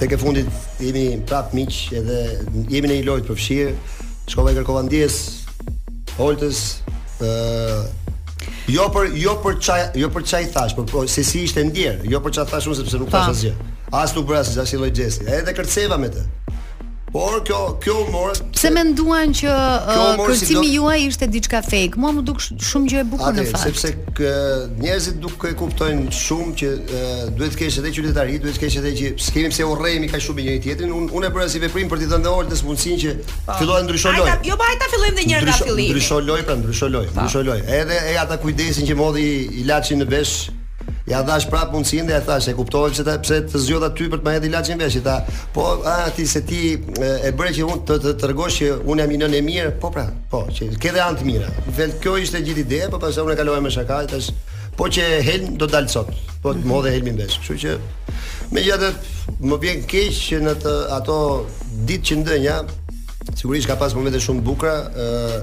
Tek e fundit jemi prap miq edhe jemi në një lojë të përfshirë. Shkova e kërkova ndjes Oltës ë Jo për jo për ça, jo për ça thash, por po, se si ishte ndjer, jo për ça thash unë sepse nuk thash asgjë. As nuk bëra asgjë, asnjë lloj xhesti. Edhe kërceva me të. Por kjo kjo u mor. Pse menduan që uh, kërcimi juaj ishte diçka fake? Mua m'u duk shumë gjë e bukur në fakt. Sepse kë, njerëzit nuk e kuptojnë shumë që e, duhet të kesh edhe qytetari, duhet të kesh edhe që s'kemi pse urrehemi kaq shumë me njëri tjetrin. Unë unë e bëra si veprim për t'i dhënë Oltës mundësinë që po. fillojë ndryshoj lojë. Jo, po hajt ta fillojmë dhe një herë nga fillimi. Ndryshoj lojë, pra ndryshoj lojë, po. ndryshoj lojë. Edhe e atë kujdesin që më hodhi ilaçin në vesh Ja dhash prap mundësinë dhe ja thash, e kuptove pse të pse të zgjodha ty për të më hedhë ilaçin në vesh, tha, po a ti se ti e, e bëre që unë të të tregosh që unë jam një nënë e mirë, po pra, po, që ke dhe anë të mira. Dhe kjo ishte gjithë ideja, po pastaj unë e kalova me shaka, i thash, po Çe helm do dal sot, po të më hodhe helmin në vesh. Kështu që megjithatë më vjen keq që në të ato ditë që ndënja, sigurisht ka pas momente shumë të bukura, ë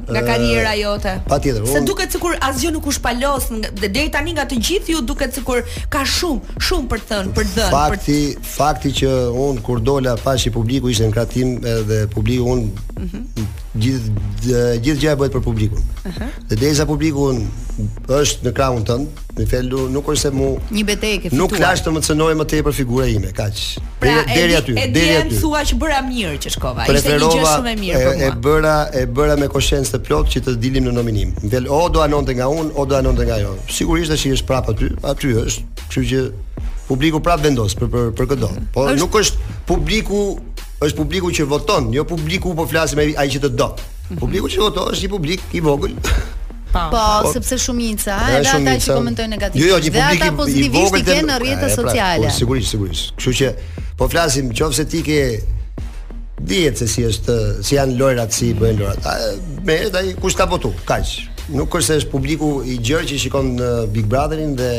nga karriera jote. Patjetër. Se duket sikur asgjë nuk u shpalos deri tani nga të gjithë ju duket sikur ka shumë, shumë për të thënë, për të dhënë. Fakti, për... fakti që un kur dola pashë që publiku ishte në krah tim edhe publiku un mm -hmm. gjithë gjithë gjëja bëhet për publikun. Ëh. Uh -huh. Dhe derisa publiku është në krahun tënd, Në fjalë nuk është se mu një betejë ke fituar. Nuk lashë të më cënojë më tepër figura ime, kaq. Pra, deri, deri aty, e, deri aty. thua që bëra mirë që shkova. Ishte një gjë shumë e mirë për mua. E bëra, e bëra me koshiencë të plotë që të dilim në nominim. Në fjalë o do anonte nga unë, o do anonte nga jo. Sigurisht tash është prapë aty, aty është. Kështu që publiku prapë vendos për për për këdo. Po është... nuk është publiku është publiku që voton, jo publiku po flasim ai që të do. Mhm. Publiku që voton është një publik i vogël. Po, po, po, sepse shumica, edhe, edhe shumica, ata që komentojnë negativisht, jo, jo, dhe ata pozitivisht i kanë në rrjete pra, sociale. Po, sigurisht, sigurisht. Kështu që po flasim qoftë se ti ke dihet se si është, si janë lojrat, si bëhen lojrat. Me ai kush ka votu, kaq. Nuk është se është publiku i gjerë që shikon Big Brotherin dhe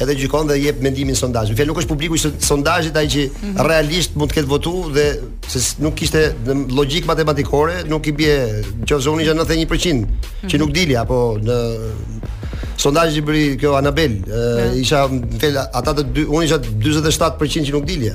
edhe gjykon dhe jep mendimin sondazh. Fjalë nuk është publiku i sondazhit ai që mm -hmm. realisht mund të ketë votu dhe se nuk kishte logjikë matematikore, nuk i bie qoftë se unë isha 91% mm -hmm. që nuk dilja po në sondazhin që bëri kjo Anabel, yeah. isha te ata të dy, unë isha 47% që nuk dilja.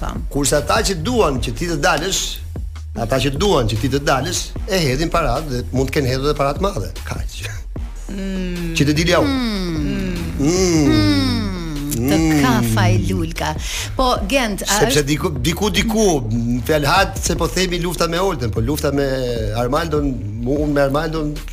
thamë. Kurse ata që duan që ti të dalësh, ata që duan që ti të dalësh, e hedhin paratë dhe mund të kenë hedhur edhe para të mëdha. Kaq. Mm. Që të dilja unë. Mm. Mm. mm të mm. kafa e lulka. Po Gent, a sepse diku diku diku në fjalë se po themi lufta me Oltën, po lufta me Armaldon, unë me Armaldon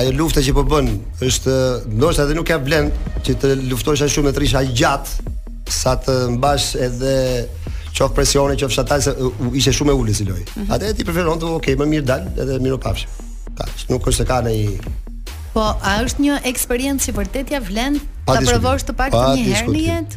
ajo lufta që po bën është ndoshta edhe nuk ia vlen që të luftosh aq shumë dhe aq gjatë sa të mbash edhe qoftë presione, qoftë shantazhe se u, ishte shumë e ulët si lojë. Mm -hmm. Atëherë ti preferon të okay, më mirë dal edhe mirupafsh. Tash nuk është se ka në i... Po, a është një eksperiencë që vërtet ja vlen ta provosh të paktën një herë në jetë?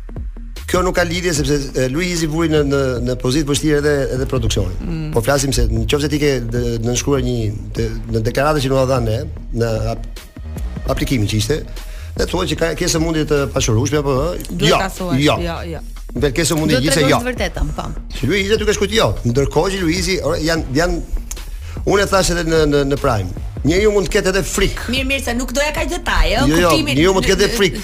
Kjo nuk ka lidhje sepse Luizi vuri në në në pozitë të vështirë edhe edhe produksionin. Mm. Po flasim se nëse ti ke nënshkruar një de, në deklaratën që na kanë dhënë ne, në ap, aplikimin që ishte, dhe thua që a ke sëmundje të pashurueshme apo jo. Jo, jo, jo. Dhe ke sëmundje gjithsej jo. Do të vërtetën, po. Që Luizi aty ka shkruar jo. Ndërkohë që Luizi janë janë Unë e thash edhe në në në Prime. Njeriu mund të ketë edhe frikë. Mirë, mirë, se nuk doja kaq detaje, jo, jo, kuptimin. Jo, njeriu mund të ketë frikë.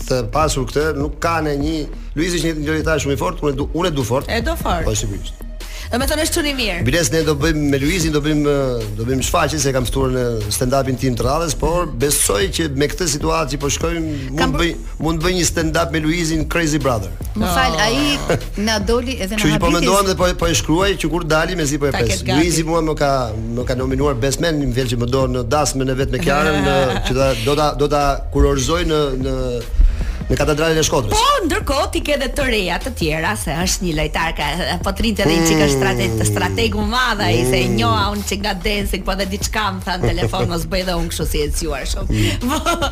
ketë pasur këtë, nuk ka ndonjë Luizi është një lojtar shumë i fortë, unë e du, unë e du fort. E do fort. Po sigurisht. Domethënë është çun i mirë. Biles ne do bëjmë me Luizin, do bëjmë do bëjmë shfaqje se e kam ftuar në stand-upin tim të radhës, por besoj që me këtë situatë që po shkojmë mund bëj mund të bëj një stand-up me Luizin Crazy Brother. Më fal, oh. ai na doli edhe na habiti. Po mendohem dhe po po e shkruaj që kur të dali mezi po e pres. Luizi mua më ka më ka nominuar best man, më vjen që më do në dasmën e vet me Kiarën, që do ta do ta Kurorëzoi në në në Katedralen e Shkodrës. Po, ndërkohë ti ke edhe të reja të tjera se është një lojtar që po trinte edhe një çikë hmm. strateg të strategu madh ai se e njihja unë që nga dancing po edhe diçka më tha në telefon mos bëj dhe unë kështu s'je zgjuar shumë. Hmm. Po,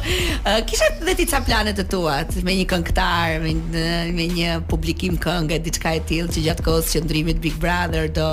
kishe dhe ti ca plane të tua me një këngëtar, me një, me një publikim këngë diçka e tillë që gjatë kohës qëndrimit Big Brother do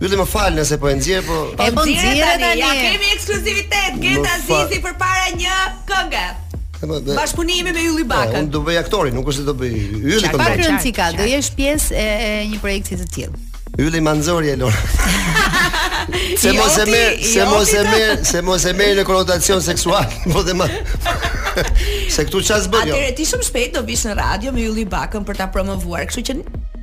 Vëlla më fal nëse po e nxjerr po. Po po nxjerr tani, tani, ja kemi ekskluzivitet Gent Hazizi përpara një kënge. Bashkëpunimi me Ylli po, Bakën. Unë do bëj aktorin, nuk është se do bëj Ylli këngë. Çfarë rëndësi ka? Do jesh pjesë e, e një projekti të tillë. Ylli Manzori e lor. se mos e merr, se mos e merr, se mos e merr në konotacion seksual, po dhe më. se këtu çfarë s'bën jo. Atëherë ti shumë shpejt do vish në radio me Ylli Bakën për ta promovuar, kështu që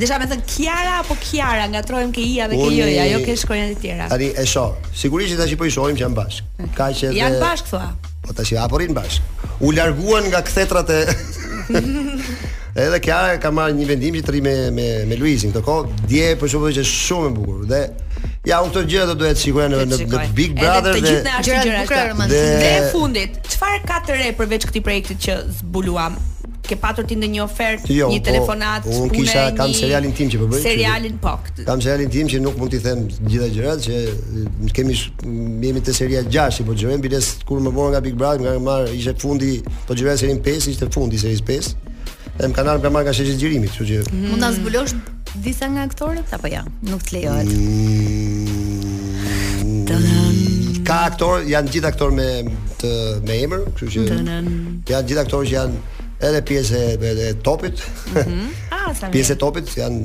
Desha me thënë Kiara apo Kiara, ngatërrojmë ke i-ja dhe ke j-ja, jo ke shkronjat e tjera. Tani e shoh. Sigurisht që tash po i shohim që janë bashk. Okay. Kaq edhe Janë bashk thua. Po tash ja po rrin bashk. U larguan nga kthetrat e Edhe Kiara ka marrë një vendim që të rri me me me Luizin këtë kohë. Dhe për shkak që është shumë e bukur dhe ja unë këto gjëra do doja të shikoj në në, në Big Brother dhe të gjitha ashtu gjëra romantike. Dhe e fundit, çfarë ka të re përveç këtij projekti që zbuluam? Ke patur ti ndonjë ofertë, jo, një po, telefonat, po, unë kisha një... kam serialin tim që po bëj. Serialin po. Kam serialin tim që nuk mund t'i them gjitha gjërat që kemi jemi te seria 6 po xhirojmë biles kur më morën nga Big Brother më kan marr ishte fundi po xhirojmë serin 5 ishte fundi seris 5. Edhe më kan marr nga sheshi xhirimit, kështu që mhm. mund ta zbulosh Disa nga aktorët apo jo? Nuk të lejohet. Mm, ka aktor, janë gjithë aktor me me emër, kështu që janë gjithë aktor që janë edhe pjesë e, e topit. Mm -hmm. ah, sa pjesë e topit janë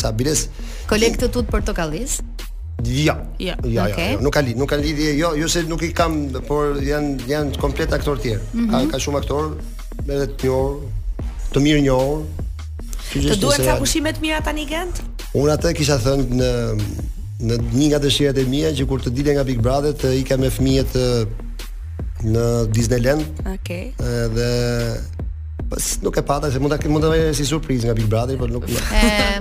ca biles. Kolegët e tu të Portokallisë. Jo. Jo, jo, jo, okay. jo, nuk ka lidhje, nuk ka lidhje. Jo, jo se nuk i kam, por janë janë komplet aktor të tjerë. Mm -hmm. Ka shumë aktor, edhe të njohur, të mirënjohur, Të duhen ca pushime të mira tani Gent? Unë atë kisha thënë në në një nga dëshirat e mia që kur të dilja nga Big Brother të ikja me fëmijët në Disneyland. Okej. Okay. Edhe nuk e pata se mund ta mund ta bëjnë si surprizë nga Big Brother, por nuk.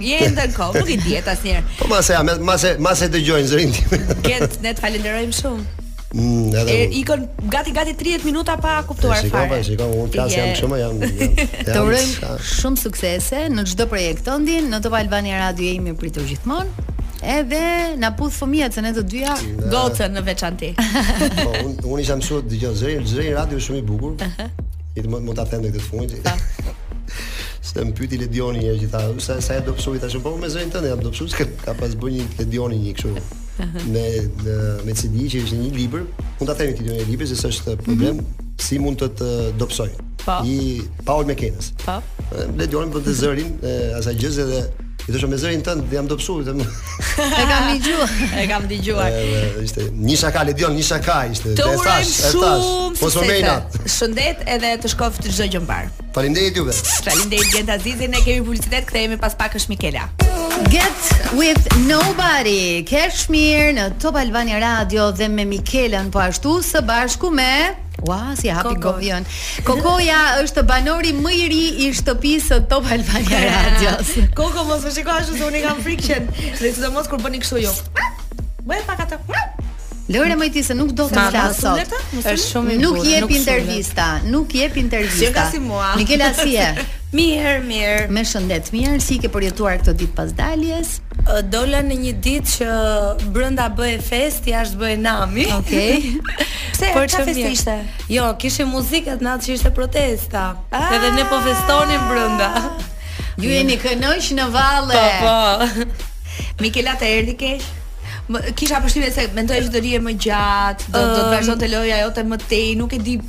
Je në kohë, nuk i dihet asnjëherë. Po mbase, mbase, mbase dëgjojnë zërin tim. Gent, ne të falenderojmë shumë. Mm, edhe e, ikën gati gati 30 minuta pa kuptuar fare. Shiko, shiko, unë flas jam shumë jam. Të urojm shumë suksese në çdo projekt tëndin, në Top Albania Radio je i mirëpritur gjithmonë. Edhe na puth fëmijët se ne të dyja gocën në veçanti. Po, unë un isha mësuar të dëgjoj zërin, zëri radio shumë i bukur. Edhe mund ta them këtë fund. Po. Se më pyti Ledioni një gjë tha, sa, sa e do pësuj, tash po me zërin tënd, jam do pësuj, ka pas bën një Ledioni një kështu. me me CD që është një libër, mund ta themi titullin e librit se s'është mhm. problem, mm -hmm. si mund të të dobësoj. Pa. Po. I Paul McKennes. Pa. Po. Ledion për zërin e asaj gjëje se i thosha me zërin tënd dhe jam dobësuar vetëm. e kam dëgjuar, e kam dëgjuar. Ishte një shaka Ledion, një shaka ishte. Të urojmë shumë. Po Shëndet edhe të shkoftë çdo gjë mbar. Faleminderit juve. Faleminderit Gent Azizi, ne kemi publicitet, kthehemi pas pak është Mikela. Get with nobody. Kesh mirë në Top Albania Radio dhe me Mikelën po ashtu së bashku me Ua, wow, si hapi Koko. Kokoja është banori më i ri i shtëpisë së Top Albania Radio. Koko mos më shikoj ashtu se unë kam frikë. Dhe sidomos kur bëni kështu. Jo. Bëj pak atë. Lëre më ti se nuk do të S'ma flas sot. Musuleta? Musuleta? Është shumë i Nuk butë, jep nuk intervista, nuk jep intervista. Qenka si mua. Mikela si je? Mirë, mirë. Me shëndet mirë, si i ke përjetuar këto ditë pas daljes? Ë, Dola në një ditë që brenda bëhej fest, jashtë bëhej nami. Okej. Pse, Por çfarë që festë mirë. ishte? Jo, kishim muzikë atë natë që ishte protesta. Ah! Edhe ne po festonim brenda. Ju jeni kënaq në valle. Po, po. Mikela të erdhi keq. Më, kisha përshtypjen se mendoja që do rrije më gjatë, do, do të vazhdonte loja jote më tej, nuk e di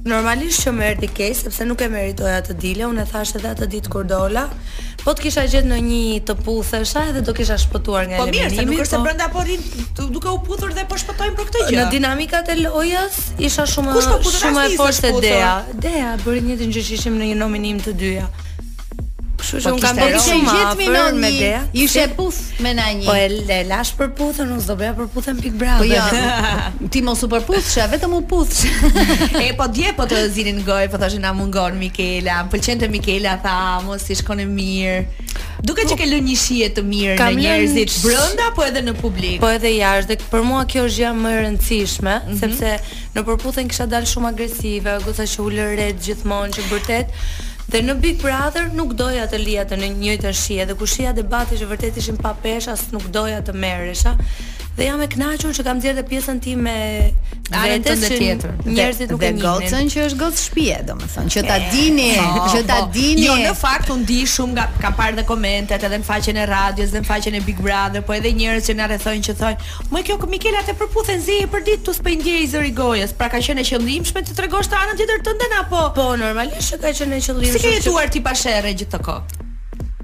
Normalisht që më erdhi keq sepse nuk e meritoja të dilja, unë e thashë edhe atë ditë kur dola. Po të kisha gjetë ndonjë të puthesha edhe do kisha shpëtuar nga Po mirë, se nuk eliminimi. është se brenda po rrin tu- duke u puthur dhe po shpëtojnë për këtë gjë. Në dinamikat e lojës isha shumë Kush është puthur, shumë as e ti s'është fortë puthur. Dea. Dea bëri të njëjtën gjë që ishim në një nominim të dyja. Kështu që po unë kam bërë shumë më afër me te. Ishe puth me ndonjë. Po e lashë Përputhen, unë s'do bëja Përputhen Big Brother. Po jo. Ti mos u përputhsha, vetëm u puthsh. e po dje po të zinin në gojë, po thoshin na mungon Mikela. Pëlqehet Mikela tha, mos i shkon e mirë. Duket që po, ke lënë një shije të mirë në njerëzit brenda apo edhe në publik. Po edhe jashtë, dhe për mua kjo është gjëja më e rëndësishme, mm -hmm. sepse në Përputhen kisha dalë shumë agresive, goca që ulëret gjithmonë që vërtet Dhe në Big Brother nuk doja të lija të njëjtën shije dhe kur shihja debate që vërtet ishin pa peshë as nuk doja të merresha dhe jam e kënaqur që kam nxjerrë dhe pjesën time anën tënde tjetër. Njerëzit nuk e njihnin. Dhe gocën që është gocë shtëpie, domethënë, që ta dini, po, që ta po. dini. Jo, në fakt u ndie shumë nga kam parë dhe komentet edhe në faqen e radios dhe në faqen e Big Brother, po edhe njerëz që na rrethojnë që thonë, Moj kjo Mikela te Përputhen zihej përditë, aty s'po i ndihej zëri gojës pra ka qenë e qëllimshme të tregosh dhe anën tjetër tënden apo Po normalisht që ka qenë e qëllimshme Si ke jetuar ti pa sherre gjithë atë kohë?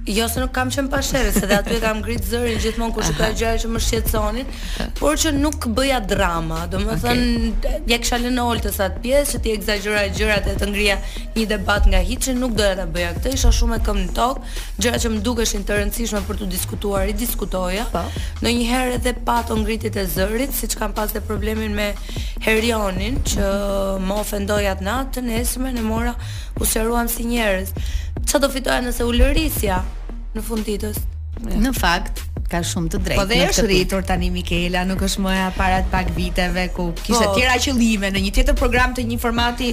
Jo se nuk kam qenë pa sherre, se dhe aty e kam ngrit zërin gjithmonë kur shikoja gjëra që më shqetësonin, por që nuk bëja drama. Domethënë, okay. ia kisha lënë Oltës atë pjesë që t'i ekzagjeroja gjërat dhe të ngrija një debat nga hiçi, nuk doja ta bëja këtë, isha shumë me këmbë në tokë. gjëra që më dukeshin të rëndësishme për të diskutuar, i diskutoja. Po. Ndonjëherë edhe pa ato ngritjet e zërit, siç kam pas dhe problemin me Herionin që më ofendoi atë natë, të nesërmen e mora u sqaruam si njerëz. Çfarë do fitoja nëse ulërisja në fund të ditës? Në fakt, ka shumë të drejtë. Po dhe është rritur tani Mikela, nuk është më ajo para pak viteve ku kishte po, tjera qëllime në një tjetër program të një formati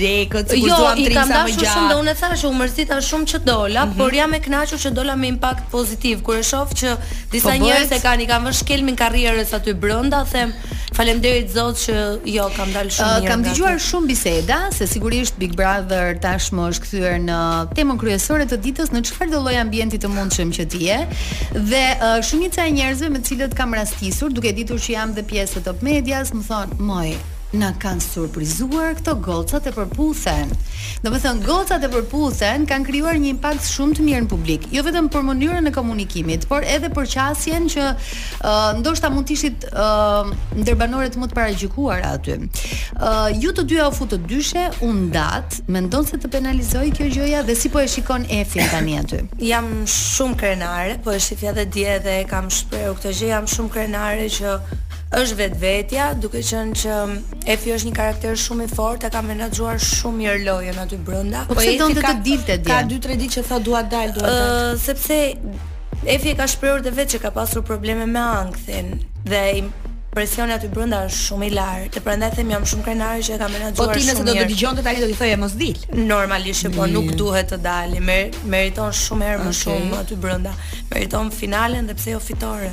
lekët, sikur jo, duam të rrim sa më gjatë. Jo, i kam dashur shumë dhe unë e thashë, u mërzita shumë që dola, mm -hmm. por jam e kënaqur që dola me impakt pozitiv. Kur e shoh që disa po njerëz e kanë, i kanë vënë shkelmin karrierës aty brenda, them faleminderit Zot që jo, kam dalë shumë mirë. Uh, kam dëgjuar shumë biseda se sigurisht Big Brother tashmë është kthyer në temën kryesore të ditës në çfarë do lloj ambienti të mundshëm që ti je. Dhe uh, shumica e njerëzve me të cilët kam rastisur, duke ditur që jam dhe pjesë e Top Medias, më thonë, "Moj, Na kanë surprizuar këto gocat e Për'puthen. Domethënë gocat e Për'puthen kanë krijuar një impakt shumë të mirë në publik, jo vetëm për mënyrën e komunikimit, por edhe për qasjen që ë uh, ndoshta mund të ishit ë uh, ndër banoret më të paragjykuara aty. Ë uh, ju të dyja u futët dyshe, u ndat, mendon se të penalizoi kjo gjëja dhe si po e shikon Efin tani aty? Jam shumë krenare, po e shifja dhe dje dhe kam shprehur këtë gjë, jam shumë krenare që Është vetvetja, duke qenë që Efi është një karakter shumë i fortë, e ka menaxhuar shumë mirë lojën aty brenda. Po pse donte të dilte dje? Ka 2-3 ditë që thotë dua dal, dua dal. Ëh, sepse Efi e ka shprehur dhe vetë që ka pasur probleme me ankthin dhe presioni aty brenda është shumë i lartë. Dhe prandaj them jam shumë krenare që e ka menaxhuar shumë mirë. Po ti nëse do të dëgjonte tani do t'i thoje mos dil. Normalisht që po nuk duhet të dali, meriton shumë herë më shumë aty brenda. Meriton finalen dhe pse jo fitore.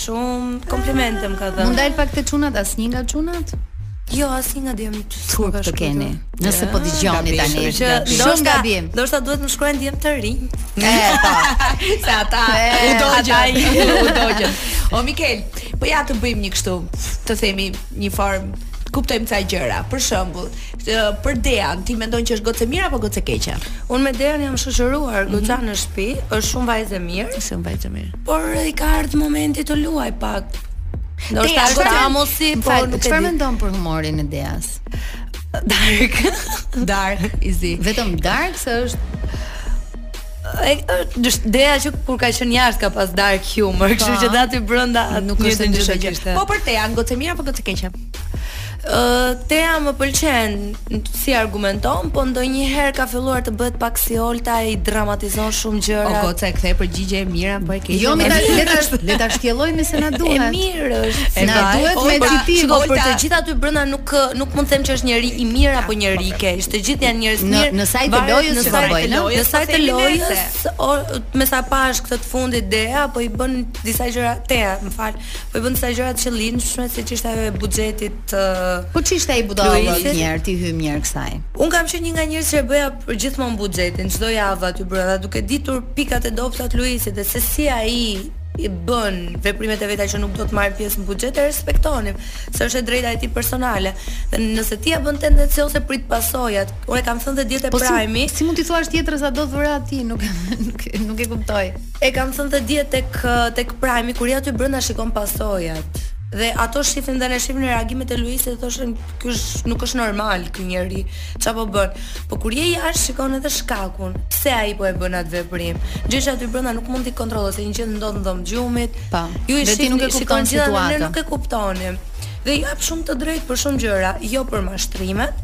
Shumë komplimente më ka dhënë. Mund dal pak te çunat asnjë nga çunat? Jo, asnjë nga djemtë. Turp të keni. Nëse po dëgjoni tani, shumë gabim. Do të duhet të shkruajnë djem të rinj. E, po. Se ata u dogjën. U dogjën. O Mikel, po ja të bëjmë një kështu, të themi një formë të kuptojmë ca gjëra. Për shembull, për Dean, ti mendon që është gocë e mirë apo gocë e keqe? Unë me Dean jam shoqëruar, mm -hmm. gocan në shtëpi, është shumë vajzë e mirë, shumë vajzë e mirë. Por i ka ardhur momenti të luaj pak. Ndoshta është Ramosi, po nuk e di. Çfarë mendon për humorin e Deas? Dark. dark i zi. Vetëm dark se është është Dea që kur ka qenë jashtë ka pas dark humor, kështu po. që dhe aty brenda nuk është ndonjë gjë. Po për Tean, gocë mirë apo gocë keqe? Ëh, Tea më pëlqen si argumenton, po ndonjëherë ka filluar të bëhet pak si Olta i dramatizon shumë gjëra. O goca kthe përgjigje e mirë apo e keqe. Jo, më ta le ta le ta shtjellojmë se na duhet. E mirë është. Na duhet me citim po për të gjithë aty brenda nuk nuk mund të them që është njeri i mirë apo njeri i keq. Të gjithë janë njerëz mirë. Në sajë të lojës që po bëjnë, në sajë të lojës, me sa pashë këtë të fundit Dea po i bën disa gjëra Tea, më fal. Po i bën disa gjëra të qëllimshme, siç ishte ajo e buxhetit të Po ç'ishte ai budallëk një herë, t'i hyjmë një herë kësaj. Unë kam qenë një nga njerëzit që e bëja për gjithmonë buxhetin, çdo javë aty brenda, duke ditur pikat e dobëta të Luisit dhe se si ai i bën veprimet e veta që nuk do të marrë pjesë në buxhet e respektonim, se është e drejta e tij personale. Dhe nëse ti ja bën tendencioze prit pasojat. Unë e kam thënë dhe dje te po Prime. Si, si mund t'i thuash tjetrit sa do të vëra ti, nuk nuk nuk e kuptoj. E kam thënë dhe dje tek tek Prime kur je aty brenda shikon pasojat. Dhe ato shifnin dhe ne shifnim reagimet e Luisit dhe thoshim ky është nuk është normal ky njeri çfarë po bën. Po kur je jashtë shikon edhe shkakun pse ai po e bën atë veprim. Gjë që aty brenda nuk mund ta kontrollosh, se një gjë ndodh në dhomë gjumit. Po. Ju i shihni, nuk e kupton situatën. Ne nuk e kuptonim. Dhe i jap shumë të drejtë për shumë gjëra, jo për mashtrimet,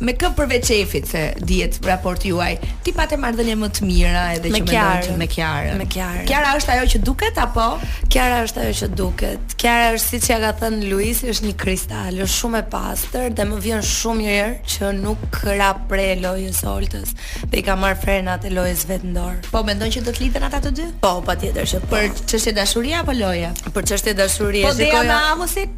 Me kë përveç Efit se dihet raporti juaj? Ti pate marrëdhënie më të mira edhe me Kiarën, me Kiarën. Me Kiarën. Kiara është ajo që duket apo? Kiara është ajo që duket. Kiara është siç ia ka thënë Luisi, është një kristal, është shumë e pastër dhe më vjen shumë mirë që nuk ra pre lojës Oltës dhe i ka marrë frenat e lojës vetë në dorë. Po mendon që do të lidhen ata të dy? Po, patjetër që po. Për çështje dashurie apo loje? Për çështje dashurie, po, shikoj. Po, dhe me Amosin?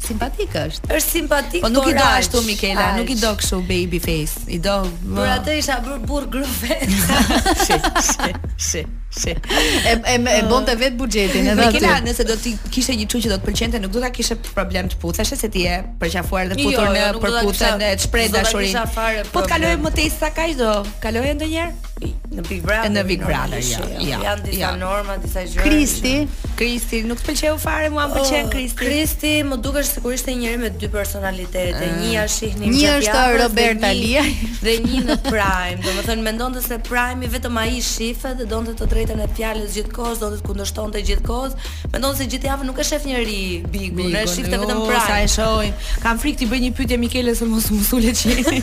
Simpatik është. Është simpatik, po nuk i do ashtu Mikela, nuk i do kështu baby face. I do. Por atë isha bër burr grupe. Shi, shi, shi. Si. E e e bonte vetë buxhetin edhe aty. Mikela, nëse do të kishte një çun që do të të pëlqente, nuk do ta kishe problem të putheshe se ti je përqafuar dhe jo, futur jo, në për puthje e të shpreh dashurinë. Po të kaloj më tej sa kaq do. Kaloj ndonjëherë? në Big Brother. Në Big Brother, jo. Ja, ja, janë disa ja. norma, disa gjëra. Kristi, Kristi, nuk të pëlqeu fare, mua më pëlqen oh, Kristi. Kristi më duket sikur ishte një njeri me dy personalitete, uh, një ja shihni. Një është Robert Aliaj dhe një në Prime. Domethënë mendonte se Prime-i vetëm ai shifet dhe donte të drejtën e fjalës gjithkohë, donte të kundërshtonte gjithkohë. Mendonte se gjithë javën nuk e shef njeri Bigun, ne shifte jo, vetëm Prime. Sa e shohim. Kam frikë t'i bëj një pyetje Mikelës se mos mos ulet qeni.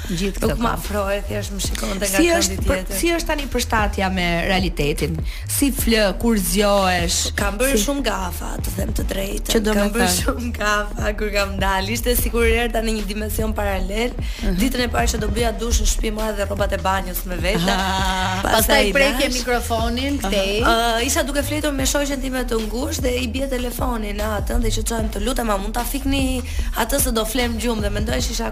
Gjithë këtë. Nuk më afroi, thjesht më shikonte nga këndi tjetër. Si është tani përshtatja me realitetin? Si fle kur zgjohesh? Kam bërë si... shumë gafa, të them të drejtën. Që do kam bërë shumë gafa kur kam dalë. Ishte sikur erdha në një dimension paralel. Uh -huh. Ditën e parë që do bëja dush në shtëpi merrja dhe rrobat e banjës me vete. Pastaj prekja mikrofonin këtej. Uh -huh. uh, isha duke fjetur me shoqen time të ngushtë dhe i bie telefoni natën dhe çohem të lutem, a mund ta fikni atë se do flemë gjumë dhe mendoja se isha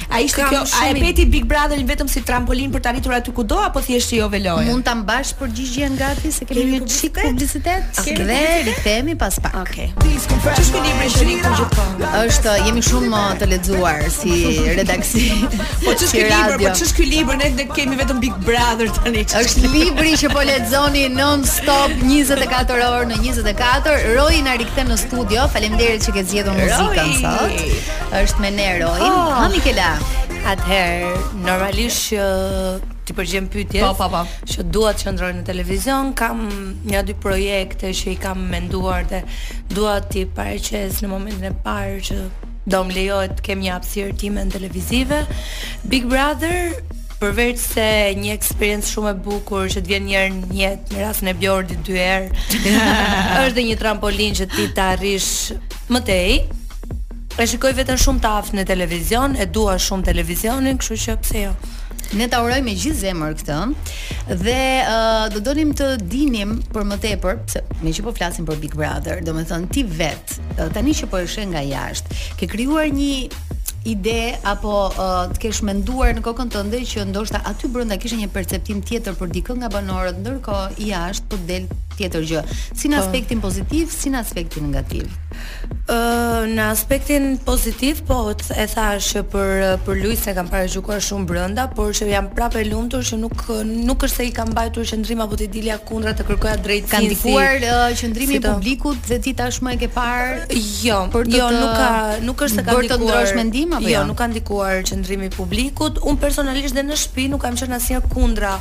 A ishte kjo, a e pe ti Big Brother-in vetëm si trampolinë për të arritur aty ku do apo thjesht si lojë? Mund ta mbash përgjigjen gati se kemi një çik publicitet dhe rikthehemi pas pak. Okej. Ç'është ky libri që e kthen gjithë kohën? Është jemi shumë uh, të lexuar si redaksi. Po ç'është ky libër? Po ç'është ky libër? Ne ne kemi vetëm Big Brother tani. Është libri që po lexoni non stop 24 orë në 24. Roy na rikthen në studio. Faleminderit që ke zgjedhur muzikën sot. Është me ne Roy, oh. Ha Mikela. Atëherë, normalisht që t'i përgjigjem pyetjes. Po, po, po. Që dua të qëndroj në televizion, kam një dy projekte që i kam menduar dhe dua t'i paraqes në momentin e parë që do më lejohet të kem një hapësirë timen televizive. Big Brother përveçse një eksperiencë shumë e bukur që të vjen një herë në jetë, në rastin e Bjordit dy herë. është dhe një trampolinë që ti të arrish Më tej, e shikoj veten shumë të aftë në televizion, e dua shumë televizionin, kështu që pse jo. Ne ta urojmë me gjithë zemër këtë dhe uh, do donim të dinim për më tepër, pse meqë po flasim për Big Brother, domethënë ti vetë, tani që po e sheh nga jashtë, ke krijuar një ide apo uh, të kesh menduar në kokën tënde që ndoshta aty brenda kishe një perceptim tjetër për dikën nga banorët, ndërkohë jashtë po del tjetër gjë. Si në po. aspektin pozitiv, si në aspektin negativ. Ë uh, në aspektin pozitiv po e thashë që për për Luizin e kam paragjykuar shumë brenda, por që jam prapë e lumtur që nuk nuk është se i kam mbajtur qëndrim apo t'i dilja kundra të kërkoja drejtësi. Ka ndikuar si, uh, qëndrimi si i publikut dhe ti tashmë e ke parë Jo, për të jo, nuk ka, nuk është se ka ndikuar. Për të ndërrosh mendim apo jo? Jo, nuk ka ndikuar qëndrimi i publikut. Unë personalisht dhe në shtëpi nuk kam qenë asnjëherë kundra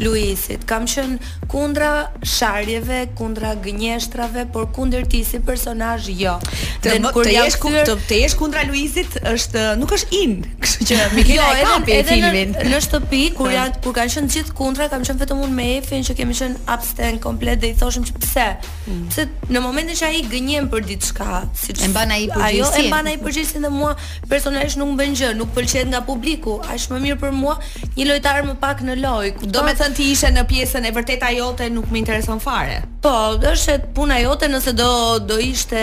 Luizit. Kam qenë kundra sharjeve, kundra gënjeshtrave, por kundër tij si personazh jo. Të, dhe kur të jesh kundra të, të jesh kundra Luizit është nuk është in, kështu që Mikela jo, e kapi edhe, filmin. Në, në shtëpi kur po. janë kur kanë qenë gjithë kundra, kam qenë vetëm unë me Efin që kemi qenë abstenim komplet dhe i thoshim që pse Pse në momentin që ai gënjen për diçka, se e mban ai përgjegjësinë. Ajo e mban ai përgjegjësinë dhe mua personalisht nuk më bën gjë, nuk pëlqehet nga publiku. Aq më mirë për mua një lojtar më pak në lojë. Kupton? Domethënë ti ishe në pjesën e vërteta jote nuk më intereson fare. Po, është puna jote nëse do do ishte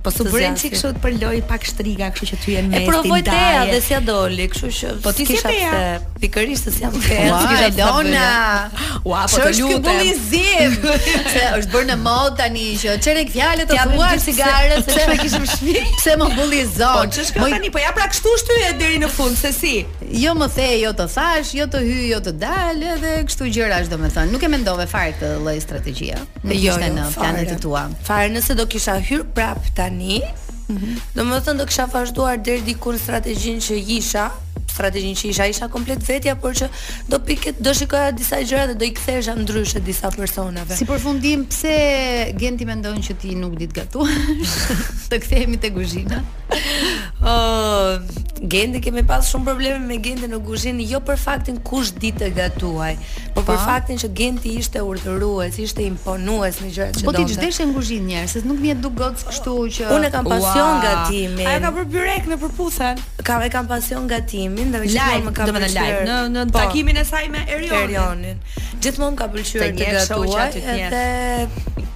Po të bëhesh çik kështu për lojë pak shtriga, kështu që ti e mes ti. E provoj tetja dhe s'ja doli, kështu që po të kisha pse pikërisht s'jam te. Po kisha dona. Ua, po të lutem. Ç'është bullizim? Se është bërë në modë tani që çerek fjale të thua cigare se çfarë kishim në shpi. Pse më bullizon? Po ç'është kjo tani? Po ja pra kështu shtyje deri në fund se si. Jo më the, jo të thashë, jo të hyj, jo të dal, edhe kështu gjërash, domethënë. Nuk e mendove fare këtë lloj strategjie. Nuk jo, ishte jo, në planet e tua. Fare, nëse do kisha hyrë prap tani, mm -hmm. domethënë do kisha vazhduar deri diku në strategjinë që isha, strategjinë që isha, isha komplet vetja, por që do piket, do shikoja disa gjëra dhe do i kthesha ndryshe disa personave. Si përfundim, pse Genti mendon që ti nuk di të gatuash? të kthehemi te kuzhina. Oh, Genti kemi pas shumë probleme me Genti në kuzhinë, jo për faktin kush di të gatuaj, por për po. faktin që Genti ishte urdhërues, ishte imponues në gjërat që donte. Po ti ç'deshe në kuzhinë njerë, se nuk m'je dukur gocë kështu që Unë kam pasion wow. gatimin. Ajo ka bërë byrek në Përputhen. Ka e kam pasion gatimin, dhe gjithmonë më ka pëlqyer. Në në po. takimin e saj me Erionin. Erionin. Gjithmonë më ka pëlqyer të gatuaj, edhe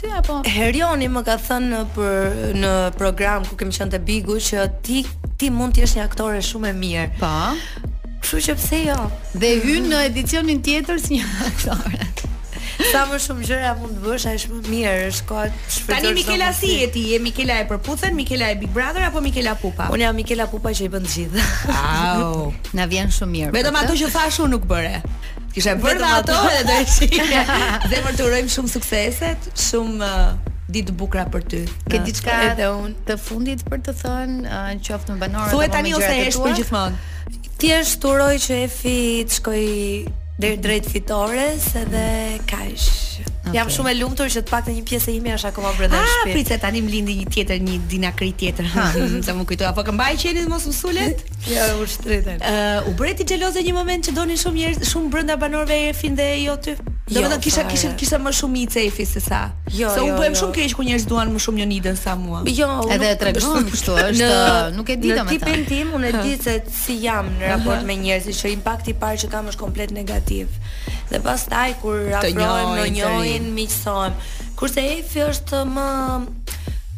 ty apo? Erioni më ka thënë që në program kur kemi qenë te Bigu që ti ti mund të jesh një aktore shumë e mirë. Po. Kështu që pse jo? Dhe hyn në edicionin tjetër si një aktore. Sa më shumë gjëra mund të bësh, aq më mirë është koha të shfrytëzosh. Tani Mikela si je ti? Je Mikela e Përputhen, Mikela e Big Brother apo Mikela Pupa? Unë jam Mikela Pupa që i bën të gjitha. Au, na vjen shumë mirë. Vetëm ato që thashë unë nuk bëre. Kishe bërë dhe ato edhe do ishte. Zemër të urojmë shumë suksese, shumë uh, ditë të bukura për ty. Ke diçka edhe unë të fundit për të thënë, uh, qoftë me banorët apo me gjërat e tua. Thuaj tani ose hesht përgjithmonë. Thjesht uroj që Efi të shkojë deri drejt fitores edhe kaq. Okay. Jam shumë e lumtur që të paktën një pjesë e imja është akoma brenda ah, shtëpisë. Ah, prit tani më lindi një tjetër, një dinakri tjetër. Sa më kujtoj, apo ta mbaj qenin mos më sulet? Ja u shtritën. Ë, uh, u bëre ti xheloze një moment që donin shumë njerëz, shumë brenda banorëve Efin dhe jo ty. Do jo, të thonë kisha kisha kisha më shumë qejf Efin se sa. Jo, se jo, unë bëhem jo. shumë keq kur njerëzit duan më shumë njërën sa mua. Jo, edhe e tregon kështu është, në, nuk e di domethënë. Në tipin tim unë e di se si jam në raport uh -huh. me njerëzit, që impakti i parë që kam është komplet negativ. Dhe pastaj kur afrohen, më njohin, miqësohen. Kurse Efi është më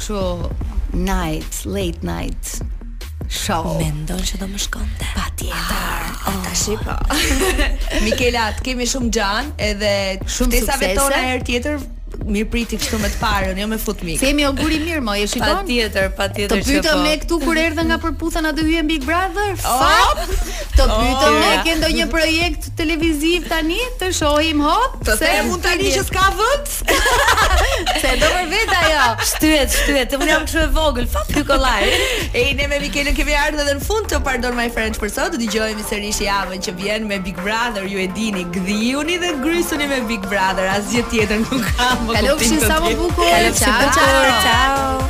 Kështu night, late night show. Mendon që do më shkonte. Patjetër. Ah, oh. Ta shifka. Mikela, të kemi shumë xhan edhe shumë suksese. Të ftojmë herë tjetër mirë priti kështu me të parën, jo me fut mik. Të kemi oguri mirë, mo, e shikon? Patjetër, patjetër që po. Të pyetëm ne këtu kur erdhe nga Përputhen a do hyje në Big Brother? Fap! Të oh. pyetëm ne ke ndonjë projekt televiziv tani të shohim hop? Të themi tani që s'ka vënd? Se do për vetë ajo. Shtyhet, shtyhet, të unë jam kështu e vogël, fa ky kollaj. Ej, ne me Mikelën kemi ardhur edhe në fund të Pardon My French për sot. Do dëgjojmë sërish javën që vjen me Big Brother, ju e dini, gdhiuni dhe ngrysuni me Big Brother, asgjë tjetër nuk ka më kuptim. Kalofshi sa më bukur. Ciao, ciao.